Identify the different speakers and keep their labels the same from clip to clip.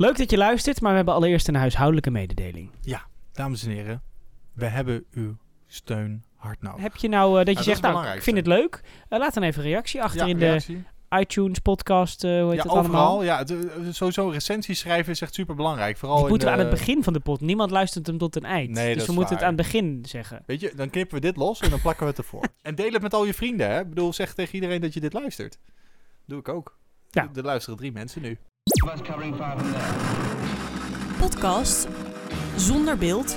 Speaker 1: Leuk dat je luistert, maar we hebben allereerst een huishoudelijke mededeling.
Speaker 2: Dames en heren, we hebben uw steun hard nodig.
Speaker 1: Heb je nou eh, dat je
Speaker 2: Ja, dat
Speaker 1: zegt,
Speaker 2: het
Speaker 1: nou, ik vind het leuk. Eh, laat dan even een reactie achter in de iTunes podcast, eh, hoe heet
Speaker 2: ja,
Speaker 1: het allemaal?
Speaker 2: overal. Ja, eh, sowieso recensies schrijven is echt super belangrijk. Vooral in
Speaker 1: moeten we aan het begin van de pot. Niemand luistert hem tot een eind.
Speaker 2: Nee,
Speaker 1: dus
Speaker 2: dat
Speaker 1: we moeten het aan het begin zeggen.
Speaker 2: Weet je, dan knippen we dit los en dan plakken we het ervoor. en deel het met al je vrienden, hè. Ik bedoel, zeg tegen iedereen dat je dit luistert. Doe ik ook.
Speaker 1: Ja.
Speaker 2: Er luisteren drie mensen nu.
Speaker 3: Podcast zonder beeld,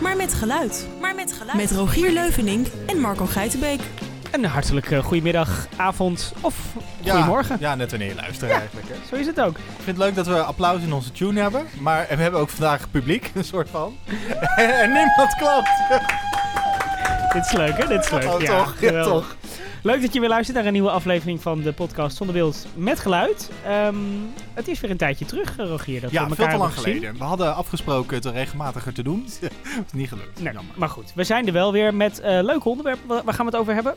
Speaker 3: maar met geluid. Maar met geluid. Met Rogier Leuvenink en Marco Geitenbeek.
Speaker 1: Een hartelijk uh, goedemiddag, avond of
Speaker 2: Ja,
Speaker 1: goedemorgen.
Speaker 2: Ja, net wanneer je luistert eigenlijk, hè.
Speaker 1: Zo is het ook.
Speaker 2: Ik vind het leuk dat we applaus in onze tune hebben. Maar we hebben ook vandaag publiek, een soort van. en niemand klapt.
Speaker 1: Dit is leuk, hè? Dit is leuk.
Speaker 2: Oh,
Speaker 1: ja,
Speaker 2: toch? Ja, toch.
Speaker 1: Leuk dat je weer luistert naar een nieuwe aflevering van de podcast Zonder Beeld met Geluid. Ehm, het is weer een tijdje terug, eh, Rogier, dat
Speaker 2: Ja,
Speaker 1: we
Speaker 2: veel te lang
Speaker 1: gezien.
Speaker 2: geleden. We hadden afgesproken het regelmatiger te doen. Het is niet gelukt.
Speaker 1: Nee,
Speaker 2: Jammer.
Speaker 1: maar goed, we zijn er wel weer met eh leuke onderwerpen. Waar gaan we het over hebben?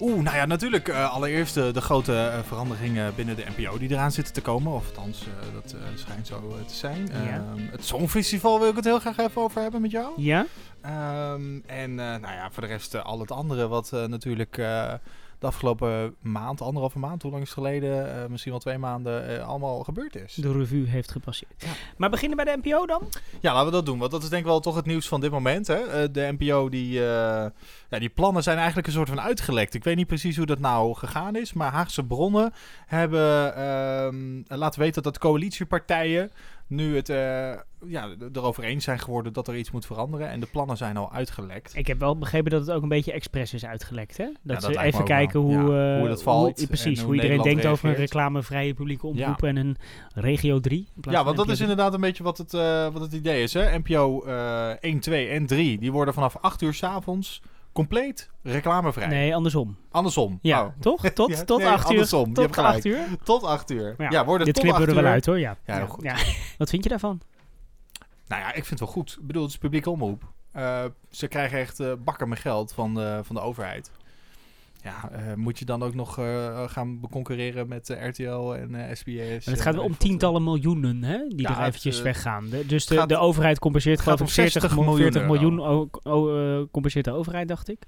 Speaker 2: Oeh, nou ja, natuurlijk eh, allereerst de, de grote veranderingen binnen de NPO die eraan zitten te komen. Of althans, dat schijnt zo te zijn.
Speaker 1: Ja.
Speaker 2: Ehm, het Songfestival wil ik het heel graag even over hebben met jou.
Speaker 1: Ja?
Speaker 2: Ehm, en nou ja, voor de rest al het andere wat natuurlijk de afgelopen maand, anderhalve maand, hoe lang is het geleden, eh, misschien wel twee maanden, eh, allemaal gebeurd is.
Speaker 1: De revue heeft gepasseerd.
Speaker 2: Ja.
Speaker 1: Maar beginnen bij de NPO dan?
Speaker 2: Ja, laten we dat doen, want dat is denk ik wel toch het nieuws van dit moment. Hè? Eh, de NPO, die, eh, ja, die plannen zijn eigenlijk een soort van uitgelekt. Ik weet niet precies hoe dat nou gegaan is, maar Haagse bronnen hebben ehm, laten weten dat coalitiepartijen nu het eh, ja, erover eens zijn geworden dat er iets moet veranderen. En de plannen zijn al uitgelekt.
Speaker 1: Ik heb wel begrepen dat het ook een beetje expres is uitgelekt, hè? Dat,
Speaker 2: dat
Speaker 1: ze even kijken
Speaker 2: wel.
Speaker 1: hoe,
Speaker 2: Ja,
Speaker 1: eh,
Speaker 2: hoe dat valt
Speaker 1: precies, hoe,
Speaker 2: hoe
Speaker 1: iedereen denkt over een reclamevrije publieke omroep en een regio 3. in plaats
Speaker 2: Ja, want dat is
Speaker 1: 3.
Speaker 2: inderdaad een beetje wat het, eh, wat het idee is. Hè? NPO eh 1, 2 en 3, die worden vanaf 8 uur s'avonds compleet reclamevrij.
Speaker 1: Nee, andersom.
Speaker 2: Andersom.
Speaker 1: Ja,
Speaker 2: Oh.
Speaker 1: toch? Tot,
Speaker 2: Ja,
Speaker 1: tot
Speaker 2: nee,
Speaker 1: 8 uur.
Speaker 2: andersom. Je
Speaker 1: Tot
Speaker 2: hebt gelijk.
Speaker 1: 8 uur.
Speaker 2: Tot 8 uur.
Speaker 1: Ja,
Speaker 2: Ja, worden
Speaker 1: Dit
Speaker 2: tot
Speaker 1: knippen we
Speaker 2: 8
Speaker 1: er wel
Speaker 2: uur-
Speaker 1: uit hoor, ja.
Speaker 2: Ja, goed.
Speaker 1: Ja. Wat vind je daarvan?
Speaker 2: Nou ja, ik vind het wel goed. Ik bedoel, het is publieke omroep. Eh, ze krijgen echt eh, bakken met geld van de, van de overheid. Ja, eh, moet je dan ook nog eh, gaan concurreren met eh, RTL en SBS?
Speaker 1: En het gaat om tientallen miljoenen hè, die
Speaker 2: Ja,
Speaker 1: er
Speaker 2: het,
Speaker 1: eventjes
Speaker 2: eh,
Speaker 1: weggaan. De- dus de,
Speaker 2: gaat-
Speaker 1: de overheid compenseert
Speaker 2: het
Speaker 1: geloof ik
Speaker 2: om
Speaker 1: 40
Speaker 2: 60
Speaker 1: miljoen, 40
Speaker 2: miljoen
Speaker 1: compenseert de overheid, dacht ik.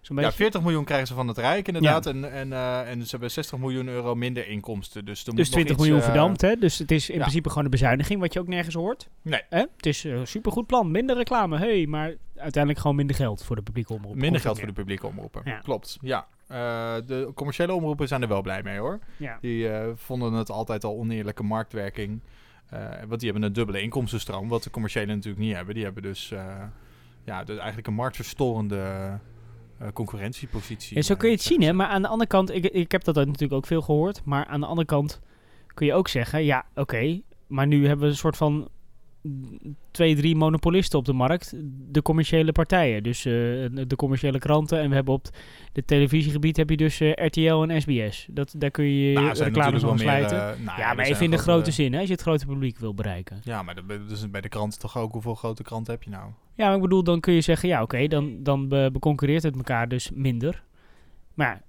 Speaker 2: Ja,
Speaker 1: beetje.
Speaker 2: 40 miljoen krijgen ze van het Rijk inderdaad. En, en, eh, en ze hebben 60 miljoen euro minder inkomsten. Dus, er moet
Speaker 1: dus
Speaker 2: nog
Speaker 1: 20
Speaker 2: iets,
Speaker 1: miljoen
Speaker 2: eh,
Speaker 1: verdampt, hè? Dus het is in
Speaker 2: ja.
Speaker 1: principe gewoon een bezuiniging, wat je ook nergens hoort.
Speaker 2: Nee.
Speaker 1: Hè? Het is een supergoed plan. Minder reclame, hey, maar uiteindelijk gewoon minder geld voor de publieke omroep.
Speaker 2: Minder geld voor de publieke omroepen.
Speaker 1: Ja.
Speaker 2: Klopt, ja. Eh, de commerciële omroepen zijn er wel blij mee hoor. Die vonden het altijd al oneerlijke marktwerking. Want die hebben een dubbele inkomstenstroom, wat de commerciële natuurlijk niet hebben. Die hebben dus, ja, dus eigenlijk een marktverstorende concurrentiepositie.
Speaker 1: Ja, zo kun je het
Speaker 2: eh,
Speaker 1: zien, hè? Maar aan de andere kant, ik, ik heb dat natuurlijk ook veel gehoord. Maar aan de andere kant kun je ook zeggen: ja, oké, maar nu hebben we een soort van twee, drie monopolisten op de markt. De commerciële partijen, dus eh, de commerciële kranten. En we hebben op het televisiegebied heb je dus eh, RTL en SBS. Dat, daar kun je
Speaker 2: Nou,
Speaker 1: reclames aan slijten.
Speaker 2: eh, nou
Speaker 1: ja, maar even in de
Speaker 2: grote-
Speaker 1: zin, hè, als je het grote publiek wil bereiken.
Speaker 2: Ja, maar dat, dus bij de kranten toch ook. Hoeveel grote kranten heb je nou?
Speaker 1: Ja, maar ik bedoel, dan kun je zeggen: ja, oké, dan, dan be- beconcurreert het elkaar dus minder. Maar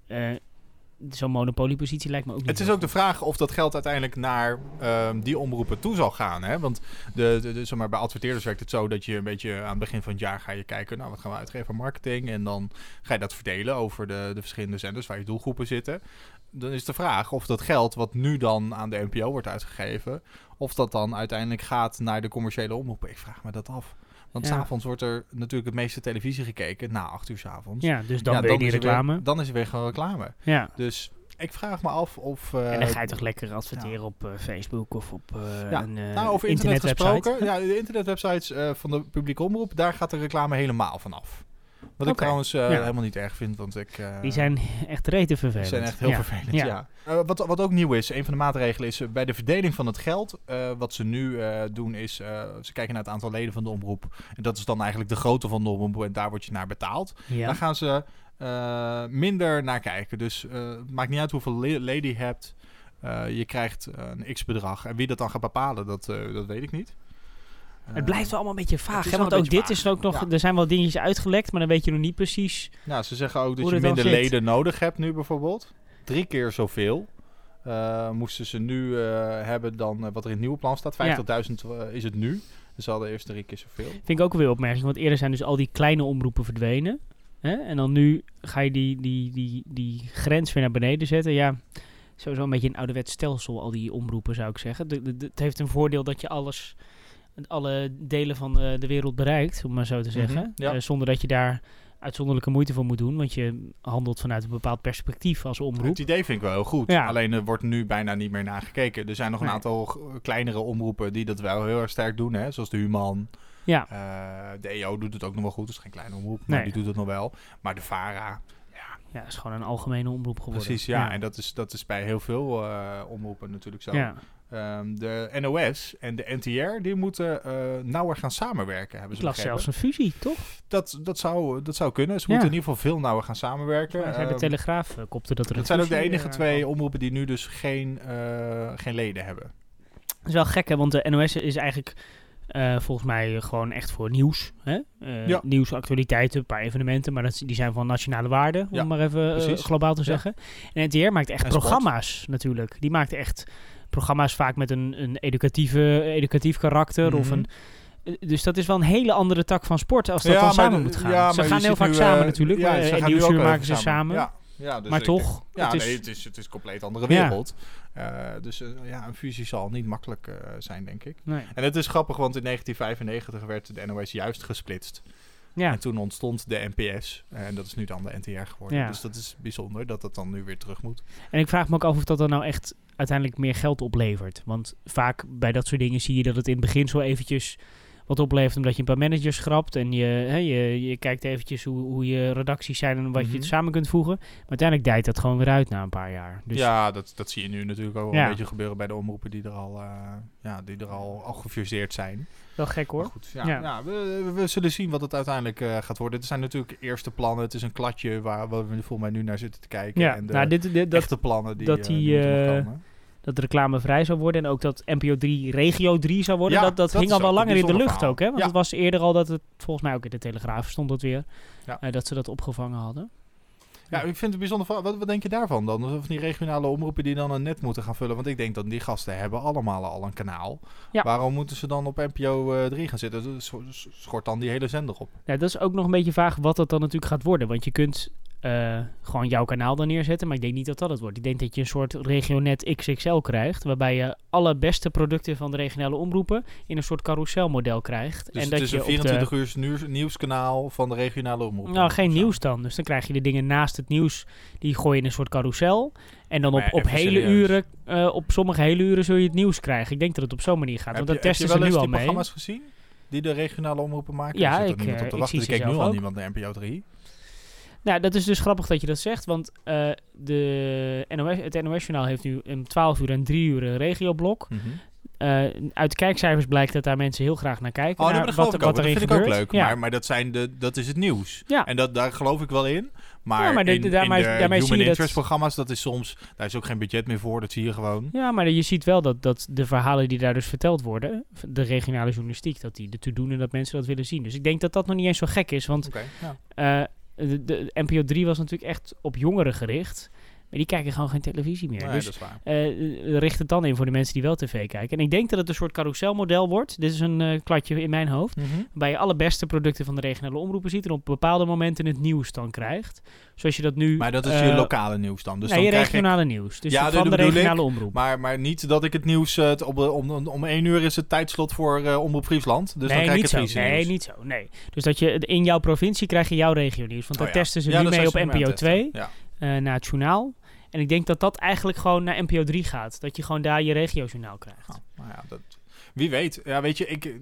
Speaker 1: zo'n monopoliepositie lijkt me ook niet.
Speaker 2: Het is ook de vraag of dat geld uiteindelijk naar ehm, die omroepen toe zal gaan. Hè? Want de, de, de- zeg maar, bij adverteerders werkt het zo dat je een beetje aan het begin van het jaar ga je kijken... nou, wat gaan we uitgeven aan marketing? En dan ga je dat verdelen over de, de verschillende zenders waar je doelgroepen zitten. Dan is de vraag of dat geld wat nu dan aan de NPO wordt uitgegeven... of dat dan uiteindelijk gaat naar de commerciële omroepen. Ik vraag me dat af. Want
Speaker 1: Ja.
Speaker 2: s'avonds wordt er natuurlijk het meeste televisie gekeken, na acht uur s'avonds.
Speaker 1: Ja, dus dan
Speaker 2: Ja,
Speaker 1: ben je die reclame.
Speaker 2: Weer, dan is er weer gewoon reclame.
Speaker 1: ja.
Speaker 2: Dus ik vraag me af of... eh,
Speaker 1: En dan ga je toch lekker adverteren op eh, Facebook of op eh,
Speaker 2: Ja,
Speaker 1: een
Speaker 2: nou, over internet gesproken. Ja, de internetwebsites van de publieke omroep, daar gaat de reclame helemaal vanaf. Wat ik trouwens eh,
Speaker 1: ja.
Speaker 2: helemaal niet erg vind, want ik... eh,
Speaker 1: Die zijn echt rete vervelend.
Speaker 2: die zijn echt heel
Speaker 1: Ja.
Speaker 2: vervelend,
Speaker 1: Ja.
Speaker 2: ja. Eh, wat, wat ook nieuw is, een van de maatregelen is bij de verdeling van het geld. wat ze nu doen is, ze kijken naar het aantal leden van de omroep. En dat is dan eigenlijk de grootte van de omroep en daar word je naar betaald. Daar gaan ze minder naar kijken. Dus het maakt niet uit hoeveel le- leden je hebt. Je krijgt een x-bedrag. En wie dat dan gaat bepalen, dat, dat weet ik niet.
Speaker 1: Het blijft wel allemaal een beetje vaag. Hè? Want ook dit is ook nog.
Speaker 2: Ja.
Speaker 1: Er zijn wel dingetjes uitgelekt, maar dan weet je nog niet precies.
Speaker 2: Nou, ze zeggen ook dat je minder
Speaker 1: zit.
Speaker 2: leden nodig hebt nu bijvoorbeeld. Drie keer zoveel eh, moesten ze nu eh, hebben dan eh, wat er in het nieuwe plan staat. 50.000 eh, is het nu. Dus ze hadden eerst drie keer zoveel.
Speaker 1: Vind ik ook weer opmerking, want eerder zijn dus al die kleine omroepen verdwenen. Hè? En dan nu ga je die, die, die, die grens weer naar beneden zetten. Ja, sowieso een beetje een ouderwets stelsel, al die omroepen zou ik zeggen. De, de- de- het heeft een voordeel dat je alles, alle delen van eh, de wereld bereikt, om maar zo te zeggen.
Speaker 2: Mhm, ja.
Speaker 1: Eh, zonder dat je daar uitzonderlijke moeite voor moet doen, want je handelt vanuit een bepaald perspectief als omroep.
Speaker 2: Het idee vind ik wel heel goed.
Speaker 1: Ja.
Speaker 2: Alleen er wordt nu bijna niet meer naar gekeken. Er zijn nog een
Speaker 1: Nee.
Speaker 2: aantal kleinere omroepen die dat wel heel erg sterk doen. Hè? Zoals de Human.
Speaker 1: Ja,
Speaker 2: Eh, de EO doet het ook nog wel goed. Dat is geen kleine omroep, maar
Speaker 1: Nee.
Speaker 2: die doet het nog wel. Maar de VARA,
Speaker 1: ja, is gewoon een algemene omroep geworden.
Speaker 2: precies. Ja. En dat is, dat is bij heel veel omroepen natuurlijk zo.
Speaker 1: ja.
Speaker 2: Ehm, de NOS en de NTR die moeten eh, nauwer gaan samenwerken. Hebben
Speaker 1: Ik
Speaker 2: ze
Speaker 1: las
Speaker 2: begrepen.
Speaker 1: zelfs een fusie, toch?
Speaker 2: Dat, dat, zou, dat zou kunnen. Ze
Speaker 1: Ja.
Speaker 2: moeten in ieder geval veel nauwer gaan samenwerken.
Speaker 1: Ja, de
Speaker 2: Ehm,
Speaker 1: Telegraaf eh, kopte dat er
Speaker 2: dat zijn ook de enige
Speaker 1: eh,
Speaker 2: twee omroepen die nu dus geen, geen leden hebben.
Speaker 1: Dat is wel gek, hè? Want de NOS is eigenlijk volgens mij gewoon echt voor nieuws. Hè?
Speaker 2: Ja.
Speaker 1: Nieuws, actualiteiten, een paar evenementen. Maar dat, die zijn van nationale waarde, om maar even globaal te zeggen. En NTR maakt echt
Speaker 2: En sport.
Speaker 1: programma's natuurlijk. Die maakt echt programma's vaak met een, een educatieve, educatief karakter. Of
Speaker 2: Mhm.
Speaker 1: een, eh, dus dat is wel een hele andere tak van sport als dat
Speaker 2: Ja,
Speaker 1: dan samen
Speaker 2: de-
Speaker 1: moet gaan.
Speaker 2: ja,
Speaker 1: ze gaan heel vaak
Speaker 2: nu,
Speaker 1: samen
Speaker 2: eh,
Speaker 1: natuurlijk.
Speaker 2: ja,
Speaker 1: maar,
Speaker 2: ze
Speaker 1: en Nieuwsuur maken ze samen.
Speaker 2: Ja, ja, dus
Speaker 1: maar toch,
Speaker 2: Ja,
Speaker 1: het is-
Speaker 2: nee, het is, het is een compleet andere
Speaker 1: Ja.
Speaker 2: wereld. Eh, dus ja, een fusie zal niet makkelijk zijn, denk ik.
Speaker 1: Nee.
Speaker 2: En het is grappig, want in 1995 werd de NOS juist gesplitst.
Speaker 1: Ja.
Speaker 2: En toen ontstond de NPS. En dat is nu dan de NTR geworden.
Speaker 1: Ja.
Speaker 2: Dus dat is bijzonder dat dat dan nu weer terug moet.
Speaker 1: En ik vraag me ook af of dat dan nou echt uiteindelijk meer geld oplevert. Want vaak bij dat soort dingen zie je dat het in het begin zo eventjes wat oplevert omdat je een paar managers schrapt en je, hè, je, je kijkt eventjes hoe, hoe je redacties zijn en wat je
Speaker 2: Mhm.
Speaker 1: samen kunt voegen. Maar uiteindelijk dijt dat gewoon weer uit na een paar jaar. Dus
Speaker 2: ja, dat, dat zie je nu natuurlijk ook wel
Speaker 1: Ja.
Speaker 2: een beetje gebeuren bij de omroepen die er al, eh, ja, die er al, al gefuseerd zijn.
Speaker 1: wel gek hoor.
Speaker 2: Maar goed, ja,
Speaker 1: Ja.
Speaker 2: ja. we, we zullen zien wat het uiteindelijk eh, gaat worden. Het zijn natuurlijk eerste plannen. Het is een kladje waar, waar we volgens mij nu naar zitten te kijken.
Speaker 1: Ja,
Speaker 2: en de
Speaker 1: nou, dit, dit, dat,
Speaker 2: echte plannen die,
Speaker 1: dat
Speaker 2: eh,
Speaker 1: die,
Speaker 2: die
Speaker 1: eh, dat reclamevrij zou worden en ook dat NPO 3 regio 3 zou worden,
Speaker 2: Ja,
Speaker 1: dat, dat,
Speaker 2: dat
Speaker 1: hing al wel langer in de lucht
Speaker 2: verhaal.
Speaker 1: ook. Hè? Want
Speaker 2: Ja.
Speaker 1: het was eerder al dat het, volgens mij ook in de Telegraaf stond dat weer,
Speaker 2: Ja.
Speaker 1: eh, dat ze dat opgevangen hadden.
Speaker 2: Ja, ik vind het bijzonder. Wat, wat denk je daarvan dan? Of die regionale omroepen die dan een net moeten gaan vullen? Want ik denk dat die gasten hebben allemaal al een kanaal.
Speaker 1: Ja.
Speaker 2: Waarom moeten ze dan op NPO eh 3 gaan zitten? Dus scho- schort dan die hele zender op.
Speaker 1: Ja, dat is ook nog een beetje vaag wat dat dan natuurlijk gaat worden. Want je kunt eh, gewoon jouw kanaal dan neerzetten, maar ik denk niet dat dat het wordt. Ik denk dat je een soort regionet XXL krijgt, waarbij je alle beste producten van de regionale omroepen in een soort carouselmodel krijgt.
Speaker 2: Dus
Speaker 1: en
Speaker 2: het
Speaker 1: dat
Speaker 2: is
Speaker 1: je
Speaker 2: een
Speaker 1: op de-
Speaker 2: 24 uur nieuws, nieuwskanaal van de regionale omroep.
Speaker 1: Nou, geen
Speaker 2: Zo.
Speaker 1: nieuws dan. Dus dan krijg je de dingen naast het nieuws, die gooi je in een soort carousel. En dan op,
Speaker 2: Maar
Speaker 1: op hele
Speaker 2: serieus.
Speaker 1: uren, eh, op sommige hele uren zul je het nieuws krijgen. Ik denk dat het op zo'n manier gaat,
Speaker 2: Heb
Speaker 1: want
Speaker 2: je,
Speaker 1: dat
Speaker 2: heb
Speaker 1: testen
Speaker 2: je
Speaker 1: ze
Speaker 2: wel
Speaker 1: nu
Speaker 2: eens
Speaker 1: al
Speaker 2: die
Speaker 1: mee.
Speaker 2: programma's gezien? Die de regionale omroepen maken?
Speaker 1: Ja, ik,
Speaker 2: niemand
Speaker 1: eh,
Speaker 2: op te
Speaker 1: ik ze
Speaker 2: kijkt nu al niemand naar NPO 3.
Speaker 1: Nou, dat is dus grappig dat je dat zegt, want eh, de NOS, het NOS-journaal heeft nu een 12 uur en 3 uur een regioblok.
Speaker 2: Mhm.
Speaker 1: Eh, uit de kijkcijfers blijkt dat daar mensen heel graag naar kijken.
Speaker 2: Oh,
Speaker 1: naar
Speaker 2: dat
Speaker 1: wat,
Speaker 2: ik
Speaker 1: wat
Speaker 2: Dat vind ik ook leuk.
Speaker 1: Ja.
Speaker 2: Maar, maar dat, zijn de, dat is het nieuws.
Speaker 1: Ja.
Speaker 2: En dat, daar geloof ik wel in. Maar,
Speaker 1: Ja, maar de-
Speaker 2: in,
Speaker 1: de- daarmee-
Speaker 2: in de
Speaker 1: daarmee zie je dat-
Speaker 2: programma's, dat is soms... Daar is ook geen budget meer voor. Dat zie je gewoon.
Speaker 1: Ja, maar je ziet wel dat, dat de verhalen die daar dus verteld worden, de regionale journalistiek, dat die ertoe doen en dat mensen dat willen zien. Dus ik denk dat dat nog niet eens zo gek is, want
Speaker 2: Oké. ja.
Speaker 1: eh, de, de NPO 3 was natuurlijk echt op jongeren gericht, maar die kijken gewoon geen televisie meer.
Speaker 2: Nee,
Speaker 1: dus
Speaker 2: dat is waar.
Speaker 1: eh, richt het dan in voor de mensen die wel tv kijken. En ik denk dat het een soort carouselmodel wordt. Dit is een eh, kladje in mijn hoofd.
Speaker 2: Mhm.
Speaker 1: Waarbij je alle beste producten van de regionale omroepen ziet en op bepaalde momenten het nieuws dan krijgt. Zoals je dat nu...
Speaker 2: Maar dat is
Speaker 1: eh,
Speaker 2: je lokale nieuws dan. Dus
Speaker 1: nee,
Speaker 2: dan
Speaker 1: je
Speaker 2: krijg ik,
Speaker 1: regionale nieuws. Dus
Speaker 2: Ja,
Speaker 1: van de
Speaker 2: ik.
Speaker 1: regionale omroep.
Speaker 2: maar, maar niet dat ik het nieuws... eh, het op, om, om, één uur is het tijdslot voor eh Omroep Friesland. Dus dan
Speaker 1: nee,
Speaker 2: krijg ik
Speaker 1: niet
Speaker 2: het
Speaker 1: zo. Nee,
Speaker 2: nieuws.
Speaker 1: niet zo. Nee. Dus dat je in jouw provincie krijg je jouw regio nieuws. Want
Speaker 2: Oh
Speaker 1: daar
Speaker 2: ja.
Speaker 1: testen ze
Speaker 2: Ja,
Speaker 1: nu mee op NPO
Speaker 2: het testen.
Speaker 1: 2
Speaker 2: Ja.
Speaker 1: eh, naar het journaal. En ik denk dat dat eigenlijk gewoon naar NPO 3 gaat. Dat je gewoon daar je regio-journaal krijgt.
Speaker 2: Oh, nou ja, dat, wie weet. Ja, weet je, ik,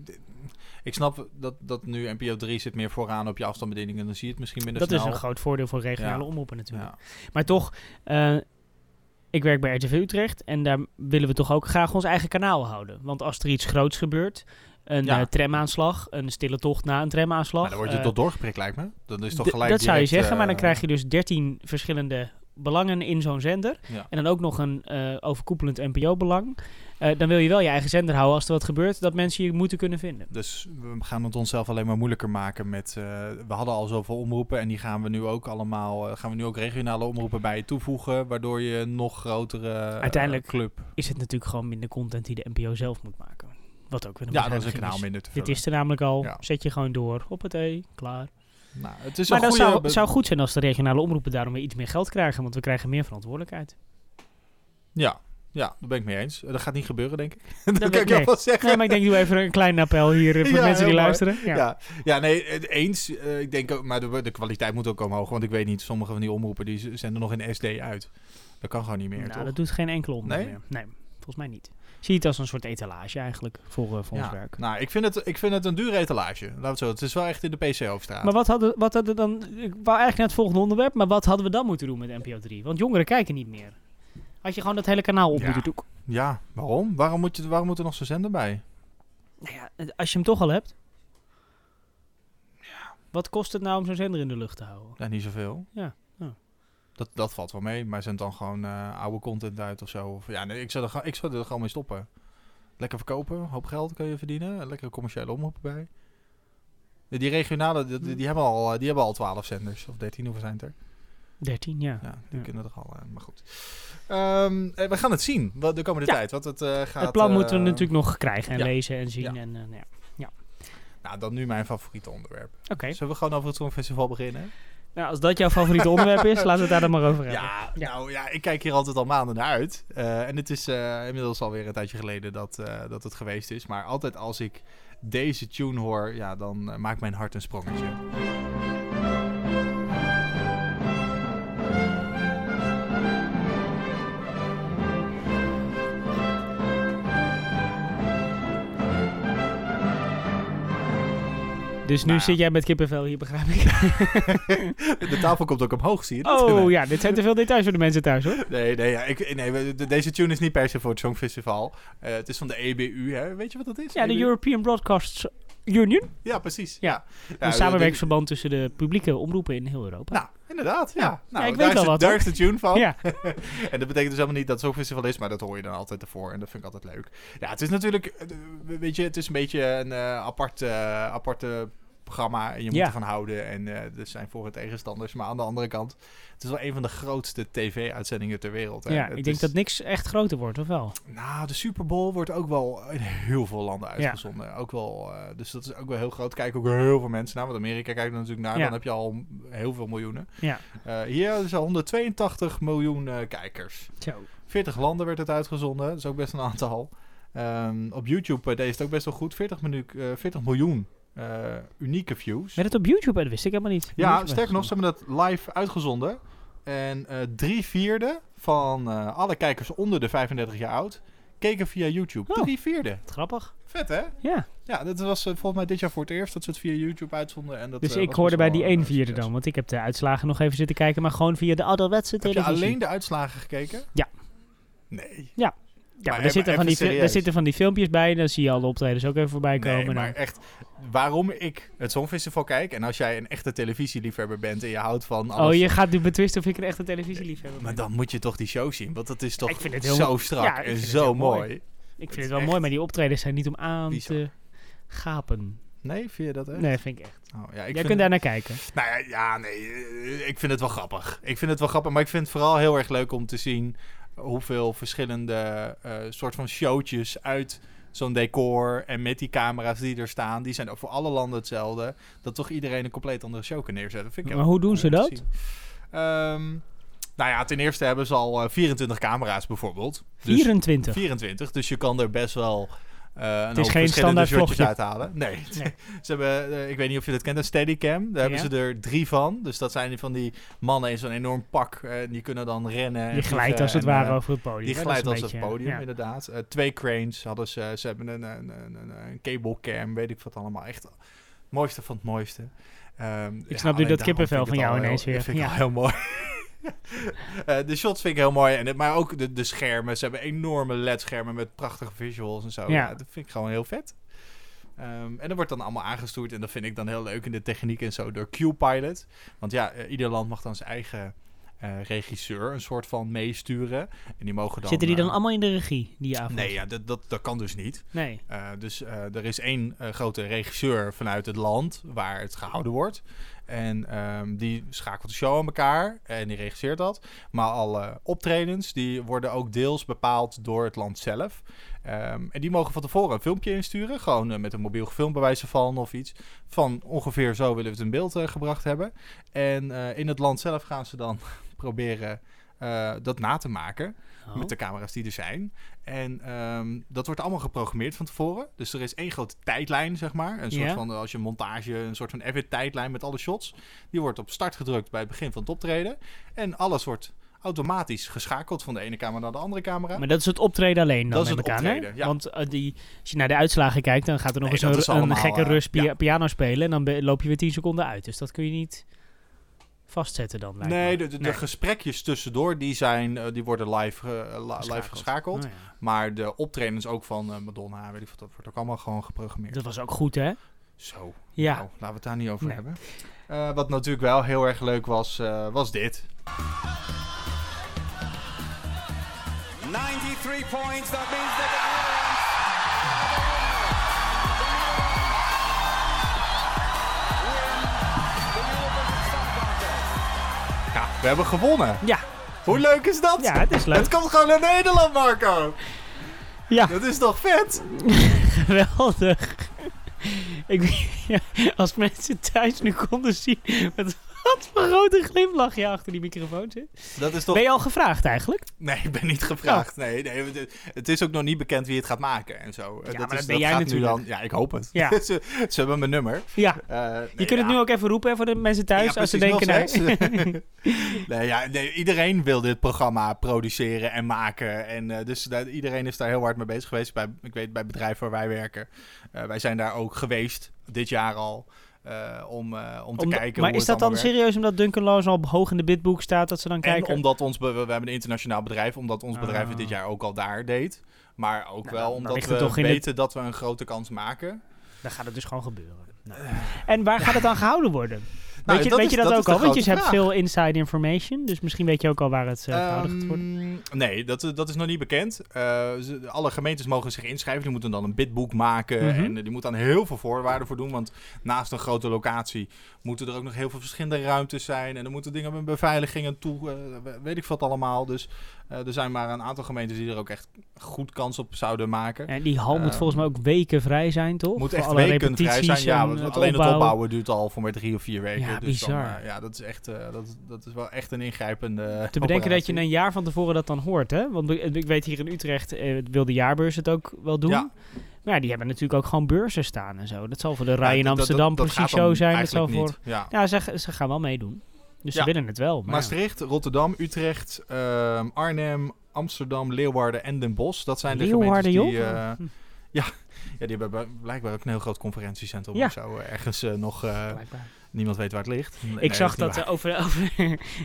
Speaker 2: ik snap dat, dat nu NPO 3 zit meer vooraan op je afstandsbediening en dan zie je het misschien minder
Speaker 1: Dat is
Speaker 2: snel.
Speaker 1: een groot voordeel voor regionale
Speaker 2: Ja.
Speaker 1: omroepen natuurlijk.
Speaker 2: Ja.
Speaker 1: Maar toch, eh, ik werk bij RTV Utrecht en daar willen we toch ook graag ons eigen kanaal houden. Want als er iets groots gebeurt, een
Speaker 2: Ja.
Speaker 1: eh, tramaanslag, een stille tocht na een tramaanslag.
Speaker 2: Maar dan word je
Speaker 1: eh,
Speaker 2: tot doorgeprikt, lijkt me. Dat is toch gelijk
Speaker 1: dat zou je zeggen, maar dan
Speaker 2: eh,
Speaker 1: krijg je dus 13 verschillende belangen in zo'n zender.
Speaker 2: Ja.
Speaker 1: En dan ook nog een eh, overkoepelend NPO-belang. eh, dan wil je wel je eigen zender houden als er wat gebeurt, dat mensen je moeten kunnen vinden.
Speaker 2: Dus we gaan het onszelf alleen maar moeilijker maken met... eh, we hadden al zoveel omroepen en die gaan we nu ook allemaal... gaan we nu ook regionale omroepen bij je toevoegen... waardoor je een nog grotere
Speaker 1: Uiteindelijk
Speaker 2: club...
Speaker 1: Is het natuurlijk gewoon minder content die de NPO zelf moet maken. Wat ook weer een
Speaker 2: Ja, dat is een kanaal minder te
Speaker 1: Dit
Speaker 2: vullen.
Speaker 1: is er namelijk al.
Speaker 2: Ja.
Speaker 1: Zet je gewoon door. Op het E, klaar.
Speaker 2: Nou, het is
Speaker 1: maar dat zou, zou goed zijn als de regionale omroepen daarom weer iets meer geld krijgen. Want we krijgen meer verantwoordelijkheid.
Speaker 2: Ja, ja, daar ben ik mee eens. Dat gaat niet gebeuren, denk ik. dat kan
Speaker 1: ik
Speaker 2: ik wel zeggen.
Speaker 1: Nee, maar ik denk, doe even een klein appel hier eh, voor
Speaker 2: Ja,
Speaker 1: de mensen die
Speaker 2: mooi.
Speaker 1: luisteren. Ja.
Speaker 2: Ja. Ja, nee, eh, eens. Eh, ik denk ook, maar de, de kwaliteit moet ook omhoog. Want ik weet niet, sommige van die omroepen die z- zenden nog in SD uit. Dat kan gewoon niet meer,
Speaker 1: nou,
Speaker 2: toch?
Speaker 1: dat doet geen enkele omroep
Speaker 2: Nee?
Speaker 1: meer. Nee, volgens mij niet. Zie je het als een soort etalage eigenlijk voor, eh, voor ons
Speaker 2: ja.
Speaker 1: werk.
Speaker 2: Nou, ik vind, het, ik vind het een dure etalage. We het zo. Het is wel echt in de PC-hoofdstraat.
Speaker 1: Maar wat hadden, wat hadden dan... Ik wou eigenlijk naar het volgende onderwerp, maar wat hadden we dan moeten doen met NPO 3? Want jongeren kijken niet meer. Had je gewoon dat hele kanaal op
Speaker 2: Ja.
Speaker 1: moeten doen.
Speaker 2: Ja, waarom? Waarom moet, je, waarom moet er nog zo'n zender bij?
Speaker 1: Nou ja, als je hem toch al hebt. Wat kost het nou om zo'n zender in de lucht te houden?
Speaker 2: Ja, niet zoveel.
Speaker 1: Ja, ja.
Speaker 2: Dat, dat valt wel mee. Maar zend dan gewoon eh, oude content uit of zo. Of, ja, nee, ik zou, er, gewoon- ik zou er gewoon mee stoppen. Lekker verkopen, hoop geld kun je verdienen. Lekkere commerciële omroep bij. Die regionale, die, hebben al, die hebben al 12 zenders. Of 13, hoeveel zijn het er?
Speaker 1: 13, ja.
Speaker 2: Ja, die
Speaker 1: Ja.
Speaker 2: kunnen er al. eh, maar goed. Ehm, eh, we gaan het zien de komende
Speaker 1: Ja.
Speaker 2: tijd. Wat het, gaat,
Speaker 1: het plan moeten we natuurlijk nog krijgen en
Speaker 2: ja.
Speaker 1: lezen en zien. En, nou ja.
Speaker 2: Nou, dan nu mijn favoriete onderwerp.
Speaker 1: Oké,
Speaker 2: Zullen we gewoon over het Songfestival beginnen?
Speaker 1: Nou, als dat jouw favoriete onderwerp is, laten we het daar dan maar over hebben.
Speaker 2: Ja, nou ja, ik kijk hier altijd al maanden naar uit. Eh, en het is eh, inmiddels alweer een tijdje geleden dat, eh, dat het geweest is. Maar altijd als ik deze tune hoor, ja, dan maakt mijn hart een sprongetje.
Speaker 1: Dus nu
Speaker 2: Nou ja.
Speaker 1: zit jij met kippenvel hier, begrijp ik.
Speaker 2: De tafel komt ook omhoog, zie je dat?
Speaker 1: Oh ja, dit zijn te veel details voor de mensen thuis hoor.
Speaker 2: Nee, nee, ja, ik, nee deze tune is niet per se voor het Songfestival. Eh, het is van de EBU, hè? weet je wat dat is?
Speaker 1: Ja, de
Speaker 2: EBU?
Speaker 1: European Broadcast Union.
Speaker 2: Ja, precies.
Speaker 1: Ja.
Speaker 2: Ja,
Speaker 1: Een
Speaker 2: de-
Speaker 1: samenwerksverband tussen de publieke omroepen in heel Europa.
Speaker 2: Nou, inderdaad. Ja.
Speaker 1: Ja.
Speaker 2: Nou,
Speaker 1: ik
Speaker 2: daar
Speaker 1: weet
Speaker 2: is
Speaker 1: wel
Speaker 2: de-
Speaker 1: wat,
Speaker 2: Daar is de tune van.
Speaker 1: ja.
Speaker 2: En dat betekent dus helemaal niet dat het Songfestival is, maar dat hoor je dan altijd ervoor. En dat vind ik altijd leuk. Ja, het is natuurlijk, eh, weet je, het is een beetje een eh, apart, eh, aparte programma. En je moet
Speaker 1: Ja.
Speaker 2: ervan houden. En eh er zijn voor- en tegenstanders. Maar aan de andere kant, het is wel een van de grootste tv-uitzendingen ter wereld. Hè.
Speaker 1: ja,
Speaker 2: Het
Speaker 1: ik denk
Speaker 2: is-
Speaker 1: dat niks echt groter wordt, of wel?
Speaker 2: Nou, de Super Bowl wordt ook wel in heel veel landen uitgezonden. Ook wel, eh, dus dat is ook wel heel groot. Kijken ook heel veel mensen naar. Want Amerika kijkt er natuurlijk naar.
Speaker 1: Ja.
Speaker 2: Dan heb je al heel veel miljoenen.
Speaker 1: Ja.
Speaker 2: Eh, hier zijn 182 miljoen kijkers.
Speaker 1: Zo.
Speaker 2: 40 landen werd het uitgezonden. Dat is ook best een aantal. Ehm, op YouTube uh, deed het ook best wel goed. 40, minu- eh, 40 miljoen eh, unieke views.
Speaker 1: Werd het op YouTube? Dat wist ik helemaal niet.
Speaker 2: Ja, sterker nog, ze hebben dat live uitgezonden. En eh, drie vierde van eh, alle kijkers onder de 35 jaar oud keken via YouTube.
Speaker 1: Oh.
Speaker 2: Drie vierde.
Speaker 1: Grappig.
Speaker 2: Vet hè?
Speaker 1: Ja,
Speaker 2: Ja, dat was volgens mij dit jaar voor het eerst dat ze het via YouTube uitzonden. En dat,
Speaker 1: dus ik hoorde bij die 1 vierde dan. Want ik heb de uitslagen nog even zitten kijken, maar gewoon via de ouderwetse
Speaker 2: Heb je
Speaker 1: televisie.
Speaker 2: alleen de uitslagen gekeken?
Speaker 1: Ja.
Speaker 2: Nee.
Speaker 1: Ja,
Speaker 2: Maar
Speaker 1: maar er zitten, van die, er zitten van die filmpjes bij. Dan zie je al de optredens ook even voorbij komen.
Speaker 2: Nee,
Speaker 1: dan-
Speaker 2: maar echt, waarom ik het Songfestival kijk... en als jij een echte televisieliefhebber bent en je houdt van alles...
Speaker 1: Oh, je gaat nu betwisten of ik een echte televisieliefhebber
Speaker 2: Maar
Speaker 1: ben.
Speaker 2: dan moet je toch die show zien, want dat is toch
Speaker 1: Ik vind het heel
Speaker 2: zo strak
Speaker 1: Ja,
Speaker 2: en zo mooi.
Speaker 1: mooi. Ik vind het wel
Speaker 2: echt
Speaker 1: mooi, maar die optredens zijn niet om aan
Speaker 2: bizar.
Speaker 1: te gapen.
Speaker 2: Nee, vind je dat echt?
Speaker 1: Nee, vind ik echt.
Speaker 2: Oh, ja, ik
Speaker 1: Jij
Speaker 2: vind
Speaker 1: kunt daar naar kijken.
Speaker 2: Nou ja, ja, nee, eh, ik vind het wel grappig. Ik vind het wel grappig, maar ik vind het vooral heel erg leuk om te zien hoeveel verschillende eh soort van showtjes uit zo'n decor en met die camera's die er staan, die zijn ook voor alle landen hetzelfde. Dat toch iedereen een compleet andere show kan neerzetten. Vind ik
Speaker 1: Maar hoe doen ze dat?
Speaker 2: Ehm, nou ja, ten eerste hebben ze al eh, 24 camera's bijvoorbeeld. Dus
Speaker 1: 24.
Speaker 2: 24, dus je kan er best wel een
Speaker 1: Het is geen standaard vlogje.
Speaker 2: uithalen. Nee,
Speaker 1: Nee.
Speaker 2: ze hebben, eh, ik weet niet of je dat kent, een Steadicam. Daar hebben ze er drie van. Dus dat zijn die van die mannen in zo'n enorm pak. eh, die kunnen dan rennen. en
Speaker 1: Je glijdt als het
Speaker 2: en,
Speaker 1: ware over het podium.
Speaker 2: Die glijdt als het
Speaker 1: beetje,
Speaker 2: podium,
Speaker 1: ja.
Speaker 2: inderdaad. Twee cranes hadden ze. Ze hebben een, een, een, een, een cable cam, weet ik wat allemaal. Echt het mooiste van het mooiste. Ehm, ja,
Speaker 1: snap nu dat kippenvel
Speaker 2: ik
Speaker 1: van
Speaker 2: het
Speaker 1: jou
Speaker 2: heel-
Speaker 1: ineens weer.
Speaker 2: Dat vind ik
Speaker 1: Ja.
Speaker 2: al heel mooi. Eh, de shots vind ik heel mooi. En maar ook de, de schermen. Ze hebben enorme LED-schermen met prachtige visuals en zo.
Speaker 1: Ja.
Speaker 2: Ja. dat vind ik gewoon heel vet. Ehm, en dat wordt dan allemaal aangestuurd. En dat vind ik dan heel leuk in de techniek en zo door Q-Pilot. Want ja, eh, ieder land mag dan zijn eigen eh, regisseur een soort van meesturen. En die mogen dan...
Speaker 1: Zitten die dan
Speaker 2: eh,
Speaker 1: allemaal in de regie, die avond?
Speaker 2: Nee, ja, dat, dat, dat kan dus niet.
Speaker 1: Nee.
Speaker 2: Eh, dus er is één grote regisseur vanuit het land waar het gehouden wordt. En ehm, die schakelt de show aan elkaar en die regisseert dat. Maar alle optredens die worden ook deels bepaald door het land zelf. Ehm, en die mogen van tevoren een filmpje insturen. Gewoon met een mobiel gefilmd bij wijze van of iets. Van ongeveer zo willen we het in beeld gebracht hebben. En in het land zelf gaan ze dan proberen eh, dat na te maken.
Speaker 1: Oh.
Speaker 2: Met de camera's die er zijn. En ehm, dat wordt allemaal geprogrammeerd van tevoren. Dus er is één grote tijdlijn, zeg maar. Een soort van, als je montage, een soort van even tijdlijn met alle shots. Die wordt op start gedrukt bij het begin van het optreden. En alles wordt automatisch geschakeld van de ene camera naar de andere camera.
Speaker 1: Maar dat is het optreden alleen dan,
Speaker 2: Dat is het optreden, ja.
Speaker 1: Want eh, die, als je naar de uitslagen kijkt, dan gaat er nog
Speaker 2: Nee,
Speaker 1: eens een,
Speaker 2: allemaal,
Speaker 1: gekke
Speaker 2: eh,
Speaker 1: rust pia-
Speaker 2: ja.
Speaker 1: piano spelen. En dan loop je weer 10 seconden uit. Dus dat kun je niet vastzetten dan.
Speaker 2: nee, de, de, gesprekjes tussendoor, die, zijn, eh, die worden live, eh, li- live geschakeld.
Speaker 1: Oh, ja.
Speaker 2: Maar de optredens ook van eh, Madonna, weet ik wat, dat wordt ook allemaal gewoon geprogrammeerd.
Speaker 1: Dat was ook goed, hè?
Speaker 2: Zo,
Speaker 1: Ja.
Speaker 2: nou, laten we het daar niet over
Speaker 1: Nee.
Speaker 2: hebben. Eh, wat natuurlijk wel heel erg leuk was, eh, was dit.
Speaker 4: 93 points. That means that
Speaker 2: we hebben gewonnen.
Speaker 1: Ja,
Speaker 2: Hoe leuk is dat?
Speaker 1: ja het is leuk.
Speaker 2: Het komt gewoon naar Nederland, Marco.
Speaker 1: Ja,
Speaker 2: Dat is toch vet?
Speaker 1: geweldig. Ik, ja, als mensen thuis nu konden zien met wat voor grote glimlach je achter die microfoon zit.
Speaker 2: Dat is toch...
Speaker 1: Ben je al gevraagd eigenlijk?
Speaker 2: Nee, ik ben niet gevraagd. Nee, nee, het- het is ook nog niet bekend wie het gaat maken en zo.
Speaker 1: Maar
Speaker 2: is,
Speaker 1: dat ben jij
Speaker 2: gaat nu
Speaker 1: natuurlijk.
Speaker 2: Dan, ja, ik hoop het.
Speaker 1: Ja.
Speaker 2: ze, ze hebben mijn nummer.
Speaker 1: Ja.
Speaker 2: Eh, nee,
Speaker 1: Je kunt het
Speaker 2: ja.
Speaker 1: nu ook even roepen voor de mensen thuis
Speaker 2: Ja,
Speaker 1: als ze denken... nee.
Speaker 2: 06. nee, ja, nee, iedereen wil dit programma produceren en maken. En eh, dus daar- iedereen is daar heel hard mee bezig geweest. Bij, ik weet bij bedrijven waar wij werken. Eh, wij zijn daar ook geweest, dit jaar al. Eh, om, eh, om te
Speaker 1: Om-
Speaker 2: kijken
Speaker 1: maar
Speaker 2: hoe
Speaker 1: is dat dan
Speaker 2: werkt.
Speaker 1: serieus omdat Duncan al hoog in de bidboek staat dat ze dan
Speaker 2: En
Speaker 1: kijken?
Speaker 2: omdat ons, we, we hebben een internationaal bedrijf, omdat ons bedrijf het dit
Speaker 1: Ah.
Speaker 2: jaar ook al daar deed. Maar ook
Speaker 1: Nou,
Speaker 2: wel omdat we weten dat we een grote kans maken.
Speaker 1: Dan gaat het dus gewoon gebeuren. Nou. En waar gaat het dan gehouden worden?
Speaker 2: Nou,
Speaker 1: weet je
Speaker 2: dat
Speaker 1: weet
Speaker 2: is-
Speaker 1: je dat, ook al? Want je hebt veel inside information. Dus misschien weet je ook al waar het uh, gehouden gaat worden.
Speaker 2: Ehm, nee, dat, dat is nog niet bekend. Eh, alle gemeentes mogen zich inschrijven. Die moeten dan een bidboek maken.
Speaker 1: Mhm.
Speaker 2: En eh, die moeten dan heel veel voorwaarden voor doen. Want naast een grote locatie moeten er ook nog heel veel verschillende ruimtes zijn. En er moeten dingen met beveiliging en toe. eh, weet ik wat allemaal. Dus eh, er zijn maar een aantal gemeentes die er ook echt goed kans op zouden maken.
Speaker 1: En die hal moet
Speaker 2: Ehm,
Speaker 1: volgens mij ook weken vrij zijn, toch?
Speaker 2: moet echt
Speaker 1: alle
Speaker 2: weken vrij zijn. Ja,
Speaker 1: het
Speaker 2: alleen het
Speaker 1: opbouwen.
Speaker 2: duurt al voor maar drie of vier weken.
Speaker 1: Ja,
Speaker 2: dus dan,
Speaker 1: bizar.
Speaker 2: eh, ja, dat is echt. eh, dat, dat is wel echt een ingrijpende.
Speaker 1: Te bedenken dat je een jaar van tevoren dat dan hoort, hè? Want ik weet hier in Utrecht wil de jaarbeurs het ook wel doen.
Speaker 2: Ja.
Speaker 1: Maar ja, die hebben natuurlijk ook gewoon beurzen staan en zo. Dat zal voor de Rij in
Speaker 2: dat- dat-
Speaker 1: Amsterdam
Speaker 2: dat
Speaker 1: precies
Speaker 2: dan
Speaker 1: zo zijn. Dat zal
Speaker 2: eigenlijk
Speaker 1: voor...
Speaker 2: niet. Ja.
Speaker 1: Ja, ze, ze gaan wel meedoen. Dus
Speaker 2: Ja.
Speaker 1: ze willen het wel. Maar ja.
Speaker 2: Maastricht, Rotterdam, Utrecht, ehm, Arnhem, Amsterdam, Leeuwarden en Den Bosch. Dat zijn de
Speaker 1: Leeuwarden,
Speaker 2: gemeentes die...
Speaker 1: joh?
Speaker 2: eh,
Speaker 1: Hm,
Speaker 2: ja, die hebben blijkbaar ook een heel groot conferentiecentrum
Speaker 1: Ja.
Speaker 2: of zo. eh, Ergens eh, nog... eh, niemand weet waar het ligt. Nee,
Speaker 1: ik,
Speaker 2: nee,
Speaker 1: zag
Speaker 2: dat
Speaker 1: over, over,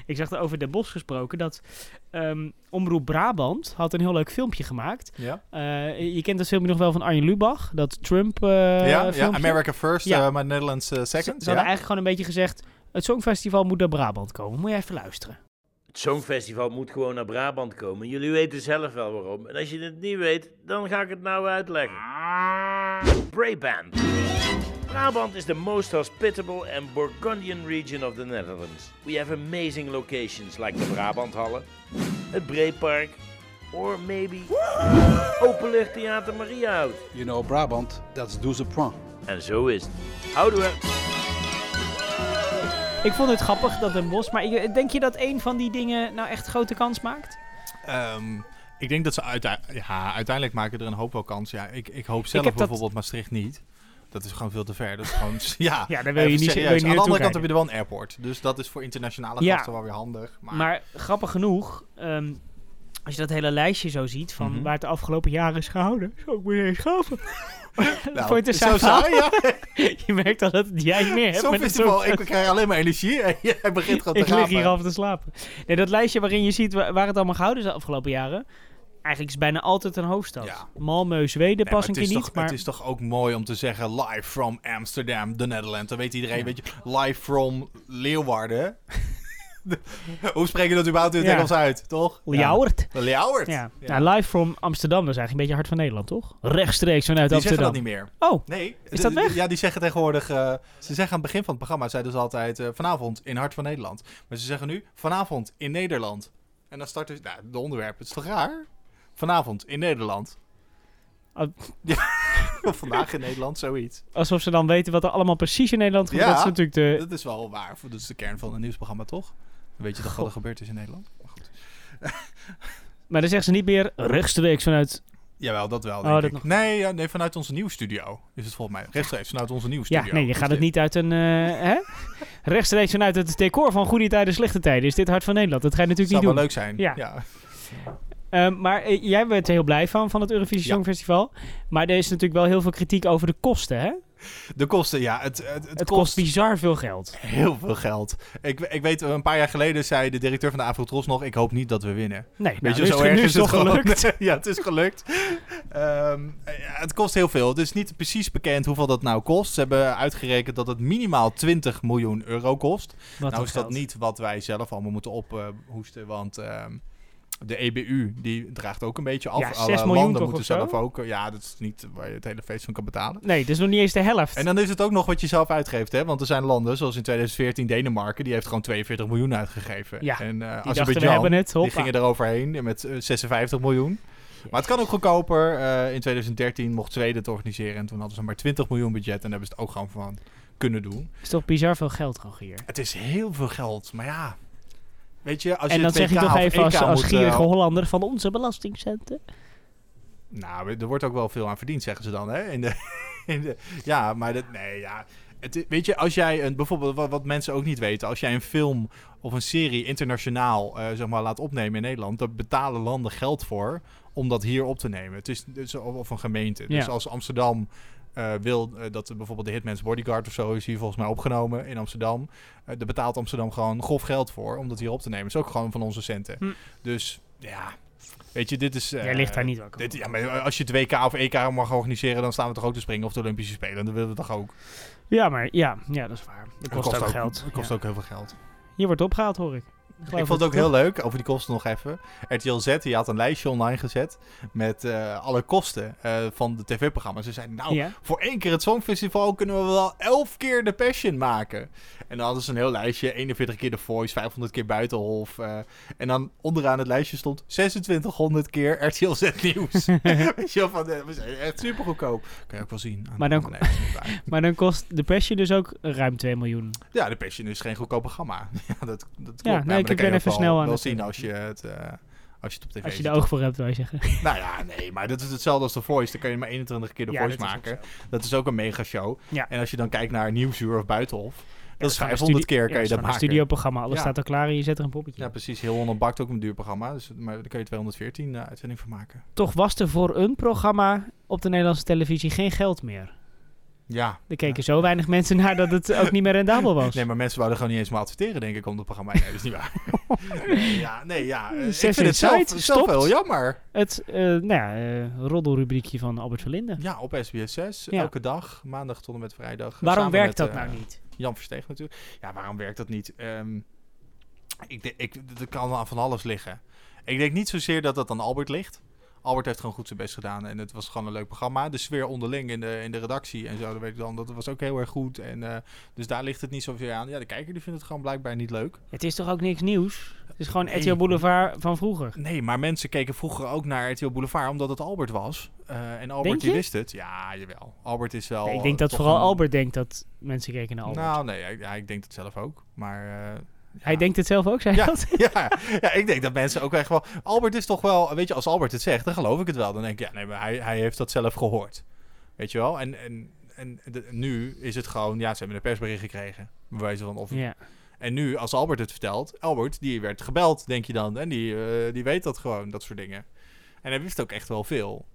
Speaker 1: ik zag er over Den Bosch gesproken dat ehm, Omroep Brabant had een heel leuk filmpje gemaakt. Eh, je kent dat filmpje nog wel van Arjen Lubach, dat Trump eh
Speaker 2: Ja? ja, ja. America First,
Speaker 1: Ja.
Speaker 2: eh, maar Netherlands
Speaker 1: Ze,
Speaker 2: Second.
Speaker 1: ze hadden
Speaker 2: ja?
Speaker 1: eigenlijk gewoon een beetje gezegd, het Songfestival moet naar Brabant komen. Moet je even luisteren.
Speaker 5: Het Songfestival moet gewoon naar Brabant komen. Jullie weten zelf wel waarom. En als je het niet weet, dan ga ik het nou uitleggen. Brabant. Brabant is the most hospitable and Burgundian region of the Netherlands. We have amazing locations like the Brabanthallen, het Breepark, or maybe Openluchttheater Mariahout.
Speaker 6: You know, Brabant, that's 12 points.
Speaker 5: En zo is het. Houden we.
Speaker 1: Ik vond het grappig dat Den Bosch, maar denk je dat een van die dingen nou echt grote kans maakt?
Speaker 2: Ehm, ik denk dat ze uite- ja, uiteindelijk maken er een hoop wel kans. Ja, ik, ik hoop zelf
Speaker 1: dat-
Speaker 2: bijvoorbeeld Maastricht niet. Dat is gewoon veel te ver. Dat is gewoon, ja,
Speaker 1: Ja, daar wil je niet-
Speaker 2: serieus.
Speaker 1: wil je niet
Speaker 2: Aan de andere kant heb je er wel een airport. Dus dat is voor internationale
Speaker 1: Ja.
Speaker 2: gasten wel weer handig. Maar,
Speaker 1: Maar grappig genoeg, ehm, als je dat hele lijstje zo ziet van
Speaker 2: Mhm.
Speaker 1: waar het de afgelopen jaren is gehouden, zou ik me eens schaven.
Speaker 2: nou,
Speaker 1: Vond je het
Speaker 2: zo
Speaker 1: saai
Speaker 2: ja.
Speaker 1: Je merkt al dat jij meer hebt
Speaker 2: Zo'n festival, ik krijg alleen maar energie en jij begint gewoon te
Speaker 1: Ik lig hier af te slapen. Nee, dat lijstje waarin je ziet wa- waar het allemaal gehouden is de afgelopen jaren. Eigenlijk is bijna altijd een hoofdstad.
Speaker 2: Ja.
Speaker 1: Malmö, Zweden
Speaker 2: Nee,
Speaker 1: pas een keer niet. maar
Speaker 2: Het is toch ook mooi om te zeggen live from Amsterdam, the Netherlands. Dan weet iedereen, weet je, live from Leeuwarden. Hoe spreek je dat überhaupt in het
Speaker 1: Ja.
Speaker 2: Engels uit, toch?
Speaker 1: Ljouwert.
Speaker 2: Ja. Ljouwert.
Speaker 1: Ja.
Speaker 2: Ja.
Speaker 1: Nou, live from Amsterdam, dat is eigenlijk een beetje hart van Nederland, toch? Rechtstreeks vanuit
Speaker 2: Die zeggen
Speaker 1: Amsterdam.
Speaker 2: dat niet meer.
Speaker 1: Oh,
Speaker 2: Nee.
Speaker 1: Is dat weg?
Speaker 2: Ja, die zeggen tegenwoordig... eh, ze zeggen aan het begin van het programma, zeiden ze altijd... eh, vanavond in Hart van Nederland. Maar ze zeggen nu vanavond in Nederland. En dan starten ze... Nou, de onderwerp, het is toch raar? Vanavond in Nederland. Ja, of vandaag in Nederland, zoiets.
Speaker 1: alsof ze dan weten wat er allemaal precies in Nederland gebeurt.
Speaker 2: Ja.
Speaker 1: Dat is natuurlijk de...
Speaker 2: Dat is wel waar. Dat is de kern van een nieuwsprogramma, toch? Weet je toch wat er gebeurd is in Nederland? Maar goed.
Speaker 1: Maar dan zeggen ze niet meer rechtstreeks vanuit...
Speaker 2: Jawel, dat wel,
Speaker 1: Oh,
Speaker 2: denk
Speaker 1: dat
Speaker 2: ik. Nee, ja, nee, vanuit onze nieuwstudio is het volgens mij. Rechtstreeks vanuit onze nieuwstudio.
Speaker 1: Ja, nee, je gaat het
Speaker 2: dit.
Speaker 1: niet uit een... eh, hè? Rechtstreeks vanuit het decor van goede tijden, slechte tijden. Is dit hart van Nederland? Dat ga je natuurlijk
Speaker 2: Zou
Speaker 1: niet
Speaker 2: wel
Speaker 1: doen.
Speaker 2: leuk zijn.
Speaker 1: Ja.
Speaker 2: ja.
Speaker 1: Ehm, maar eh, jij bent er heel blij van, van het Eurovisie
Speaker 2: Ja.
Speaker 1: Songfestival. Maar er is natuurlijk wel heel veel kritiek over de kosten, hè?
Speaker 2: De kosten, ja. Het, het, het,
Speaker 1: Het, kost bizar veel geld.
Speaker 2: heel veel geld. Ik, ik weet, een paar jaar geleden zei de directeur van de Avrotros nog... ik hoop niet dat we winnen.
Speaker 1: Nee,
Speaker 2: Weet
Speaker 1: nou,
Speaker 2: je, zo
Speaker 1: nu
Speaker 2: erg
Speaker 1: is
Speaker 2: is
Speaker 1: het
Speaker 2: gewoon.
Speaker 1: gelukt.
Speaker 2: ja, het is gelukt. Ehm, het kost heel veel. Het is niet precies bekend hoeveel dat nou kost. Ze hebben uitgerekend dat het minimaal 20 miljoen euro kost.
Speaker 1: Wat
Speaker 2: nou is dat niet wat wij zelf allemaal moeten ophoesten, want ehm, de EBU die draagt ook een beetje af.
Speaker 1: Ja,
Speaker 2: Alle
Speaker 1: 6 miljoen
Speaker 2: landen moeten
Speaker 1: zo?
Speaker 2: zelf ook. eh, Ja, dat is niet waar je het hele feest van kan betalen.
Speaker 1: Nee, dat is nog niet eens de helft.
Speaker 2: En dan is het ook nog wat je zelf uitgeeft, hè? Want er zijn landen, zoals in 2014 Denemarken, die heeft gewoon 42 miljoen uitgegeven.
Speaker 1: Ja,
Speaker 2: en uh,
Speaker 1: die
Speaker 2: Azerbeidzjan,
Speaker 1: het.
Speaker 2: die
Speaker 1: Hoppa.
Speaker 2: gingen eroverheen met eh, 56 miljoen. Maar het kan ook goedkoper. Eh, in 2013 mocht Zweden het organiseren en toen hadden ze maar 20 miljoen budget en daar hebben ze het ook gewoon van kunnen doen.
Speaker 1: is toch bizar veel geld, Rogier.
Speaker 2: Het is heel veel geld, maar ja. Weet je, als
Speaker 1: En
Speaker 2: je
Speaker 1: dan zeg
Speaker 2: WK
Speaker 1: toch even als,
Speaker 2: EK
Speaker 1: als
Speaker 2: moet,
Speaker 1: gierige
Speaker 2: eh,
Speaker 1: Hollander van onze belastingcenten.
Speaker 2: Nou, er wordt ook wel veel aan verdiend, zeggen ze dan. Hè? In de, in de, ja, maar dat, nee, ja. Het, weet je, als jij een, bijvoorbeeld wat, wat mensen ook niet weten, als jij een film of een serie internationaal eh, zeg maar, laat opnemen in Nederland, dan betalen landen geld voor om dat hier op te nemen. Het is dus, of, of een gemeente. Dus als Amsterdam eh, wil eh, dat bijvoorbeeld de Hitman's Bodyguard of zo is hier volgens mij opgenomen in Amsterdam, eh daar betaalt Amsterdam gewoon grof geld voor om dat hier op te nemen. Dat is ook gewoon van onze centen.
Speaker 1: Hm.
Speaker 2: Dus ja, weet je, dit is.
Speaker 1: Jij ligt daar niet
Speaker 2: dit,
Speaker 1: van.
Speaker 2: ja, maar als je het WK of EK mag organiseren, dan staan we toch ook te springen of de Olympische Spelen. Dan willen we toch ook.
Speaker 1: Ja, maar ja, ja, dat is waar. Dat
Speaker 2: Het
Speaker 1: kost, ook geld.
Speaker 2: Het kost
Speaker 1: Ja.
Speaker 2: ook heel veel geld.
Speaker 1: Hier wordt opgehaald, hoor ik.
Speaker 2: Ik vond het ook heel leuk, over die kosten nog even. RTL Z die had een lijstje online gezet met eh, alle kosten eh, van de tv-programma's. Ze zeiden, nou,
Speaker 1: Ja.
Speaker 2: voor één keer het Songfestival kunnen we wel elf keer de Passion maken. En dan hadden ze een heel lijstje, 41 keer de Voice, 500 keer Buitenhof. eh, en dan onderaan het lijstje stond 2600 keer RTL Z Nieuws. Weet je wel, van, we zijn echt super goedkoop. Kan je ook wel zien.
Speaker 1: Maar dan-. Maar kost de Passion dus ook ruim 2 miljoen.
Speaker 2: Ja, de Passion is geen goedkoop programma. ja, dat, dat klopt.
Speaker 1: nee,
Speaker 2: maar
Speaker 1: ik ben even snel aan
Speaker 2: wel
Speaker 1: het-
Speaker 2: zien als je het, eh, als je het op tv
Speaker 1: Als je er oog voor hebt, wil je zeggen.
Speaker 2: Nou ja, nee, maar dat is hetzelfde als de Voice. Dan kan je maar 21 keer de
Speaker 1: Ja,
Speaker 2: Voice
Speaker 1: dat
Speaker 2: maken. Dat is ook een mega show.
Speaker 1: Ja.
Speaker 2: En als je dan kijkt naar Nieuwsuur of Buitenhof, dat is
Speaker 1: gewoon een
Speaker 2: 500
Speaker 1: studie-
Speaker 2: keer kan je dat maken.
Speaker 1: Een studioprogramma, alles staat al klaar en je zet er een poppetje.
Speaker 2: Ja, precies. Heel Holland Bakt ook een duur programma. Dus, maar daar kan je 214 eh, uitzending van maken.
Speaker 1: Toch was er voor een programma op de Nederlandse televisie geen geld meer.
Speaker 2: Ja.
Speaker 1: Er keken zo weinig mensen naar dat het ook niet meer rendabel was.
Speaker 2: Nee, maar mensen wouden gewoon niet eens meer adverteren, denk ik, om het programma. Nee, dat is niet waar. nee, ja, nee, ja. eh, Ik
Speaker 1: Zes
Speaker 2: vind het zelf, zelf wel jammer.
Speaker 1: Het eh nou ja, eh, roddelrubriekje van Albert Verlinde.
Speaker 2: Ja, op SBS 6.
Speaker 1: Ja.
Speaker 2: Elke dag. Maandag tot en met vrijdag.
Speaker 1: Waarom werkt
Speaker 2: met,
Speaker 1: dat
Speaker 2: eh,
Speaker 1: nou niet?
Speaker 2: Jan Versteeg natuurlijk. Ja, waarom werkt dat niet? Ehm, ik, ik, dat kan aan van alles liggen. Ik denk niet zozeer dat dat aan Albert ligt. Albert heeft gewoon goed zijn best gedaan en het was gewoon een leuk programma. De sfeer onderling in de, in de redactie en zo, dat weet ik dan, dat was ook heel erg goed. En, eh, dus daar ligt het niet zoveel aan. Ja, de kijker die vindt het gewoon blijkbaar niet leuk.
Speaker 1: Het is toch ook niks nieuws? Het is gewoon. RTL Boulevard van vroeger.
Speaker 2: Nee, maar mensen keken vroeger ook naar RTL Boulevard omdat het Albert was. Eh, en Albert die wist het. Ja, jawel. Albert is wel...
Speaker 1: Nee, ik denk dat
Speaker 2: toch
Speaker 1: vooral
Speaker 2: een-
Speaker 1: Albert denkt dat mensen keken naar Albert.
Speaker 2: Nou, nee, ja, ja, ik denk het zelf ook. Maar... eh,
Speaker 1: Hij denkt het zelf ook, zei
Speaker 2: Ja,
Speaker 1: dat?
Speaker 2: ja, ja, ik denk dat mensen ook echt wel... Albert is toch wel... Weet je, als Albert het zegt, dan geloof ik het wel. Dan denk ik, ja, nee, maar hij, hij heeft dat zelf gehoord. Weet je wel? En, en, en de- nu is het gewoon... Ja, ze hebben een persbericht gekregen. Bij wijze van of...
Speaker 1: Ja.
Speaker 2: En nu, als Albert het vertelt... Albert, die werd gebeld, denk je dan. En die, eh, die weet dat gewoon, dat soort dingen. En hij wist ook echt wel veel.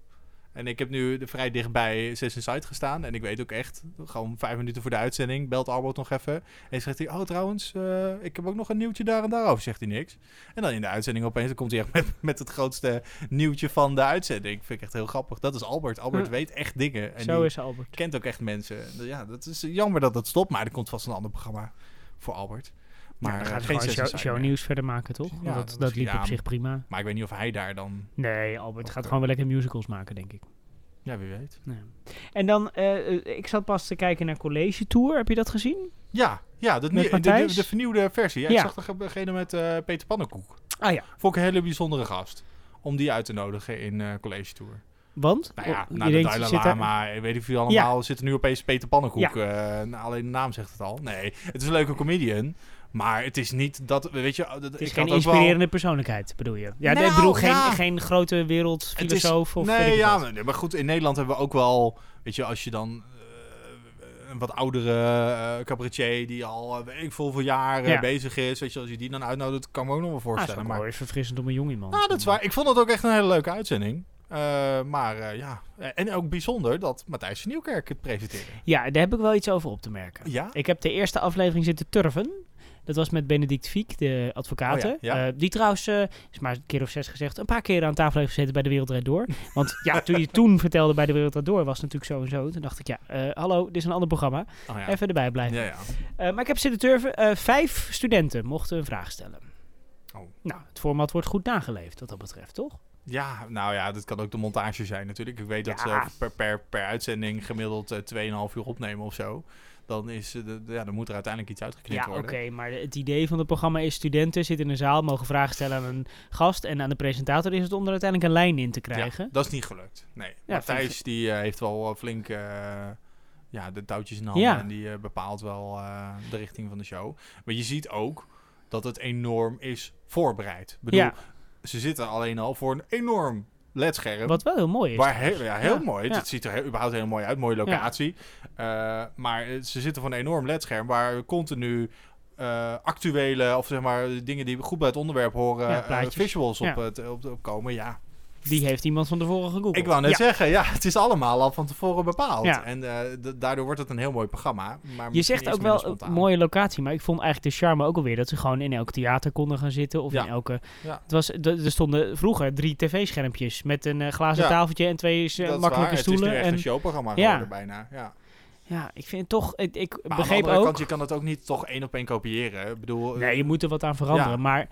Speaker 2: En ik heb nu vrij dichtbij Six Inside gestaan. En ik weet ook echt, gewoon vijf minuten voor de uitzending, belt Albert nog even. En zegt hij, oh trouwens, eh, ik heb ook nog een nieuwtje daar en daarover, zegt hij niks. En dan in de uitzending opeens dan komt hij echt met, met het grootste nieuwtje van de uitzending. Vind ik echt heel grappig. Dat is Albert. Albert
Speaker 1: Hm.
Speaker 2: weet echt dingen. En
Speaker 1: Zo is Albert.
Speaker 2: kent ook echt mensen. Ja, dat is jammer dat het stopt, maar er komt vast een ander programma voor Albert.
Speaker 1: Maar dan
Speaker 2: eh,
Speaker 1: gaat hij
Speaker 2: geen
Speaker 1: gewoon show, shownieuws verder maken, toch?
Speaker 2: Ja,
Speaker 1: dat, dat liep
Speaker 2: ja,
Speaker 1: op zich prima.
Speaker 2: Maar ik weet niet of hij daar dan...
Speaker 1: Nee, Albert gaat gewoon wel lekker musicals maken, denk ik.
Speaker 2: Ja, wie weet.
Speaker 1: Ja. En dan, eh, eh, ik zat pas te kijken naar College Tour. Heb je dat gezien?
Speaker 2: Ja, ja de, de, vernieuwde versie. Ja,
Speaker 1: Ja.
Speaker 2: Ik zag er degene met Peter Pannenkoek.
Speaker 1: Ah ja.
Speaker 2: Vond ik een hele bijzondere gast. Om die uit te nodigen in eh College Tour.
Speaker 1: Want?
Speaker 2: Nou ja, na
Speaker 1: je
Speaker 2: de Dalai Lama, ik weet of jullie allemaal, zit er nu opeens Peter Pannenkoek. nou, alleen de naam zegt het al. Nee, het is een leuke comedian. Maar het is niet dat, weet je... Dat,
Speaker 1: Het is
Speaker 2: ik
Speaker 1: geen
Speaker 2: wel-
Speaker 1: inspirerende persoonlijkheid, bedoel je? Ja,
Speaker 2: Nou,
Speaker 1: ik bedoel geen,
Speaker 2: ja.
Speaker 1: geen grote
Speaker 2: is-
Speaker 1: wereldfilosoof of
Speaker 2: Nee, ja,
Speaker 1: wat.
Speaker 2: maar, goed, in Nederland hebben we ook wel... Weet je, als je dan... eh, een wat oudere eh, cabaretier die al eh, weet ik veel voor jaar eh,
Speaker 1: Ja.
Speaker 2: bezig is. Weet je, als je die dan uitnodigt, kan ik me ook nog wel
Speaker 1: Ah, dat is
Speaker 2: voorstellen. maar
Speaker 1: eens verfrissend om een jong iemand.
Speaker 2: Nou, dat is waar. Ik vond het ook echt een hele leuke uitzending. Maar ja, en ook bijzonder dat Matthijs van Nieuwkerk het presenteerde.
Speaker 1: Ja, daar heb ik wel iets over op te merken.
Speaker 2: Ja?
Speaker 1: Ik heb de eerste aflevering zitten turven. Dat was met Benedict Fiek, de advocaat.
Speaker 2: Oh ja, ja.
Speaker 1: Eh, die trouwens, eh, is maar een keer of zes gezegd, een paar keer aan tafel heeft gezeten bij de Wereldrijd Door. Want ja, toen je toen vertelde bij de Wereldrijd Door, was het natuurlijk zo en zo. Toen dacht ik, ja, eh, hallo, dit is een ander programma.
Speaker 2: Oh, ja.
Speaker 1: Even erbij blijven.
Speaker 2: Ja, ja.
Speaker 1: Maar ik heb zitten turven. Vijf studenten mochten een vraag stellen.
Speaker 2: Oh.
Speaker 1: Nou, het format wordt goed nageleefd wat dat betreft, toch?
Speaker 2: ja, nou ja, dat kan ook de montage zijn natuurlijk. Ik weet dat ze per, per, per uitzending gemiddeld eh 2,5 uur opnemen of zo. Dan, is, eh, de, de- ja, dan moet er uiteindelijk iets uitgeknipt
Speaker 1: Ja, oké,
Speaker 2: worden.
Speaker 1: maar het idee van het programma is studenten zitten in een zaal, mogen vragen stellen aan een gast. En aan de presentator is het om er uiteindelijk een lijn in te krijgen.
Speaker 2: Ja, dat is niet gelukt. Nee.
Speaker 1: Ja,
Speaker 2: Matthijs
Speaker 1: vind
Speaker 2: die eh, heeft wel eh, flink ja, de touwtjes in handen en die bepaalt wel de richting van de show. Maar je ziet ook dat het enorm is voorbereid. Ik bedoel,
Speaker 1: Ja.
Speaker 2: ze zitten alleen al voor een enorm ledscherm.
Speaker 1: Wat wel heel mooi is.
Speaker 2: Waar heel, ja, heel
Speaker 1: Ja,
Speaker 2: mooi.
Speaker 1: ja.
Speaker 2: Het ziet er heel, überhaupt heel mooi uit. Mooie locatie. Eh, maar eh, ze zitten voor een enorm ledscherm waar continu eh, actuele of zeg maar dingen die goed bij het onderwerp horen,
Speaker 1: plaatjes.
Speaker 2: visuals op, het, op, op komen. Ja,
Speaker 1: Die heeft iemand van tevoren gegoogeld.
Speaker 2: ik wou net
Speaker 1: Ja.
Speaker 2: zeggen, ja, het is allemaal al van tevoren bepaald.
Speaker 1: Ja.
Speaker 2: En eh, daardoor wordt het een heel mooi programma. Maar
Speaker 1: Je zegt ook wel een mooie locatie, maar ik vond eigenlijk de charme ook alweer dat ze gewoon in elk theater konden gaan zitten. Of
Speaker 2: Ja.
Speaker 1: in elke.
Speaker 2: Ja.
Speaker 1: Het was, er stonden vroeger drie tv-schermpjes met een eh, glazen tafeltje en twee eh, makkelijke
Speaker 2: Het is
Speaker 1: stoelen. En
Speaker 2: een showprogramma geworden bijna. Ja.
Speaker 1: ja, ik vind het toch. Ik, ik
Speaker 2: Maar aan de
Speaker 1: begreep
Speaker 2: andere
Speaker 1: ook.
Speaker 2: kant, je kan het ook niet toch één op één kopiëren. Ik bedoel,
Speaker 1: Nee, je moet er wat aan veranderen. Maar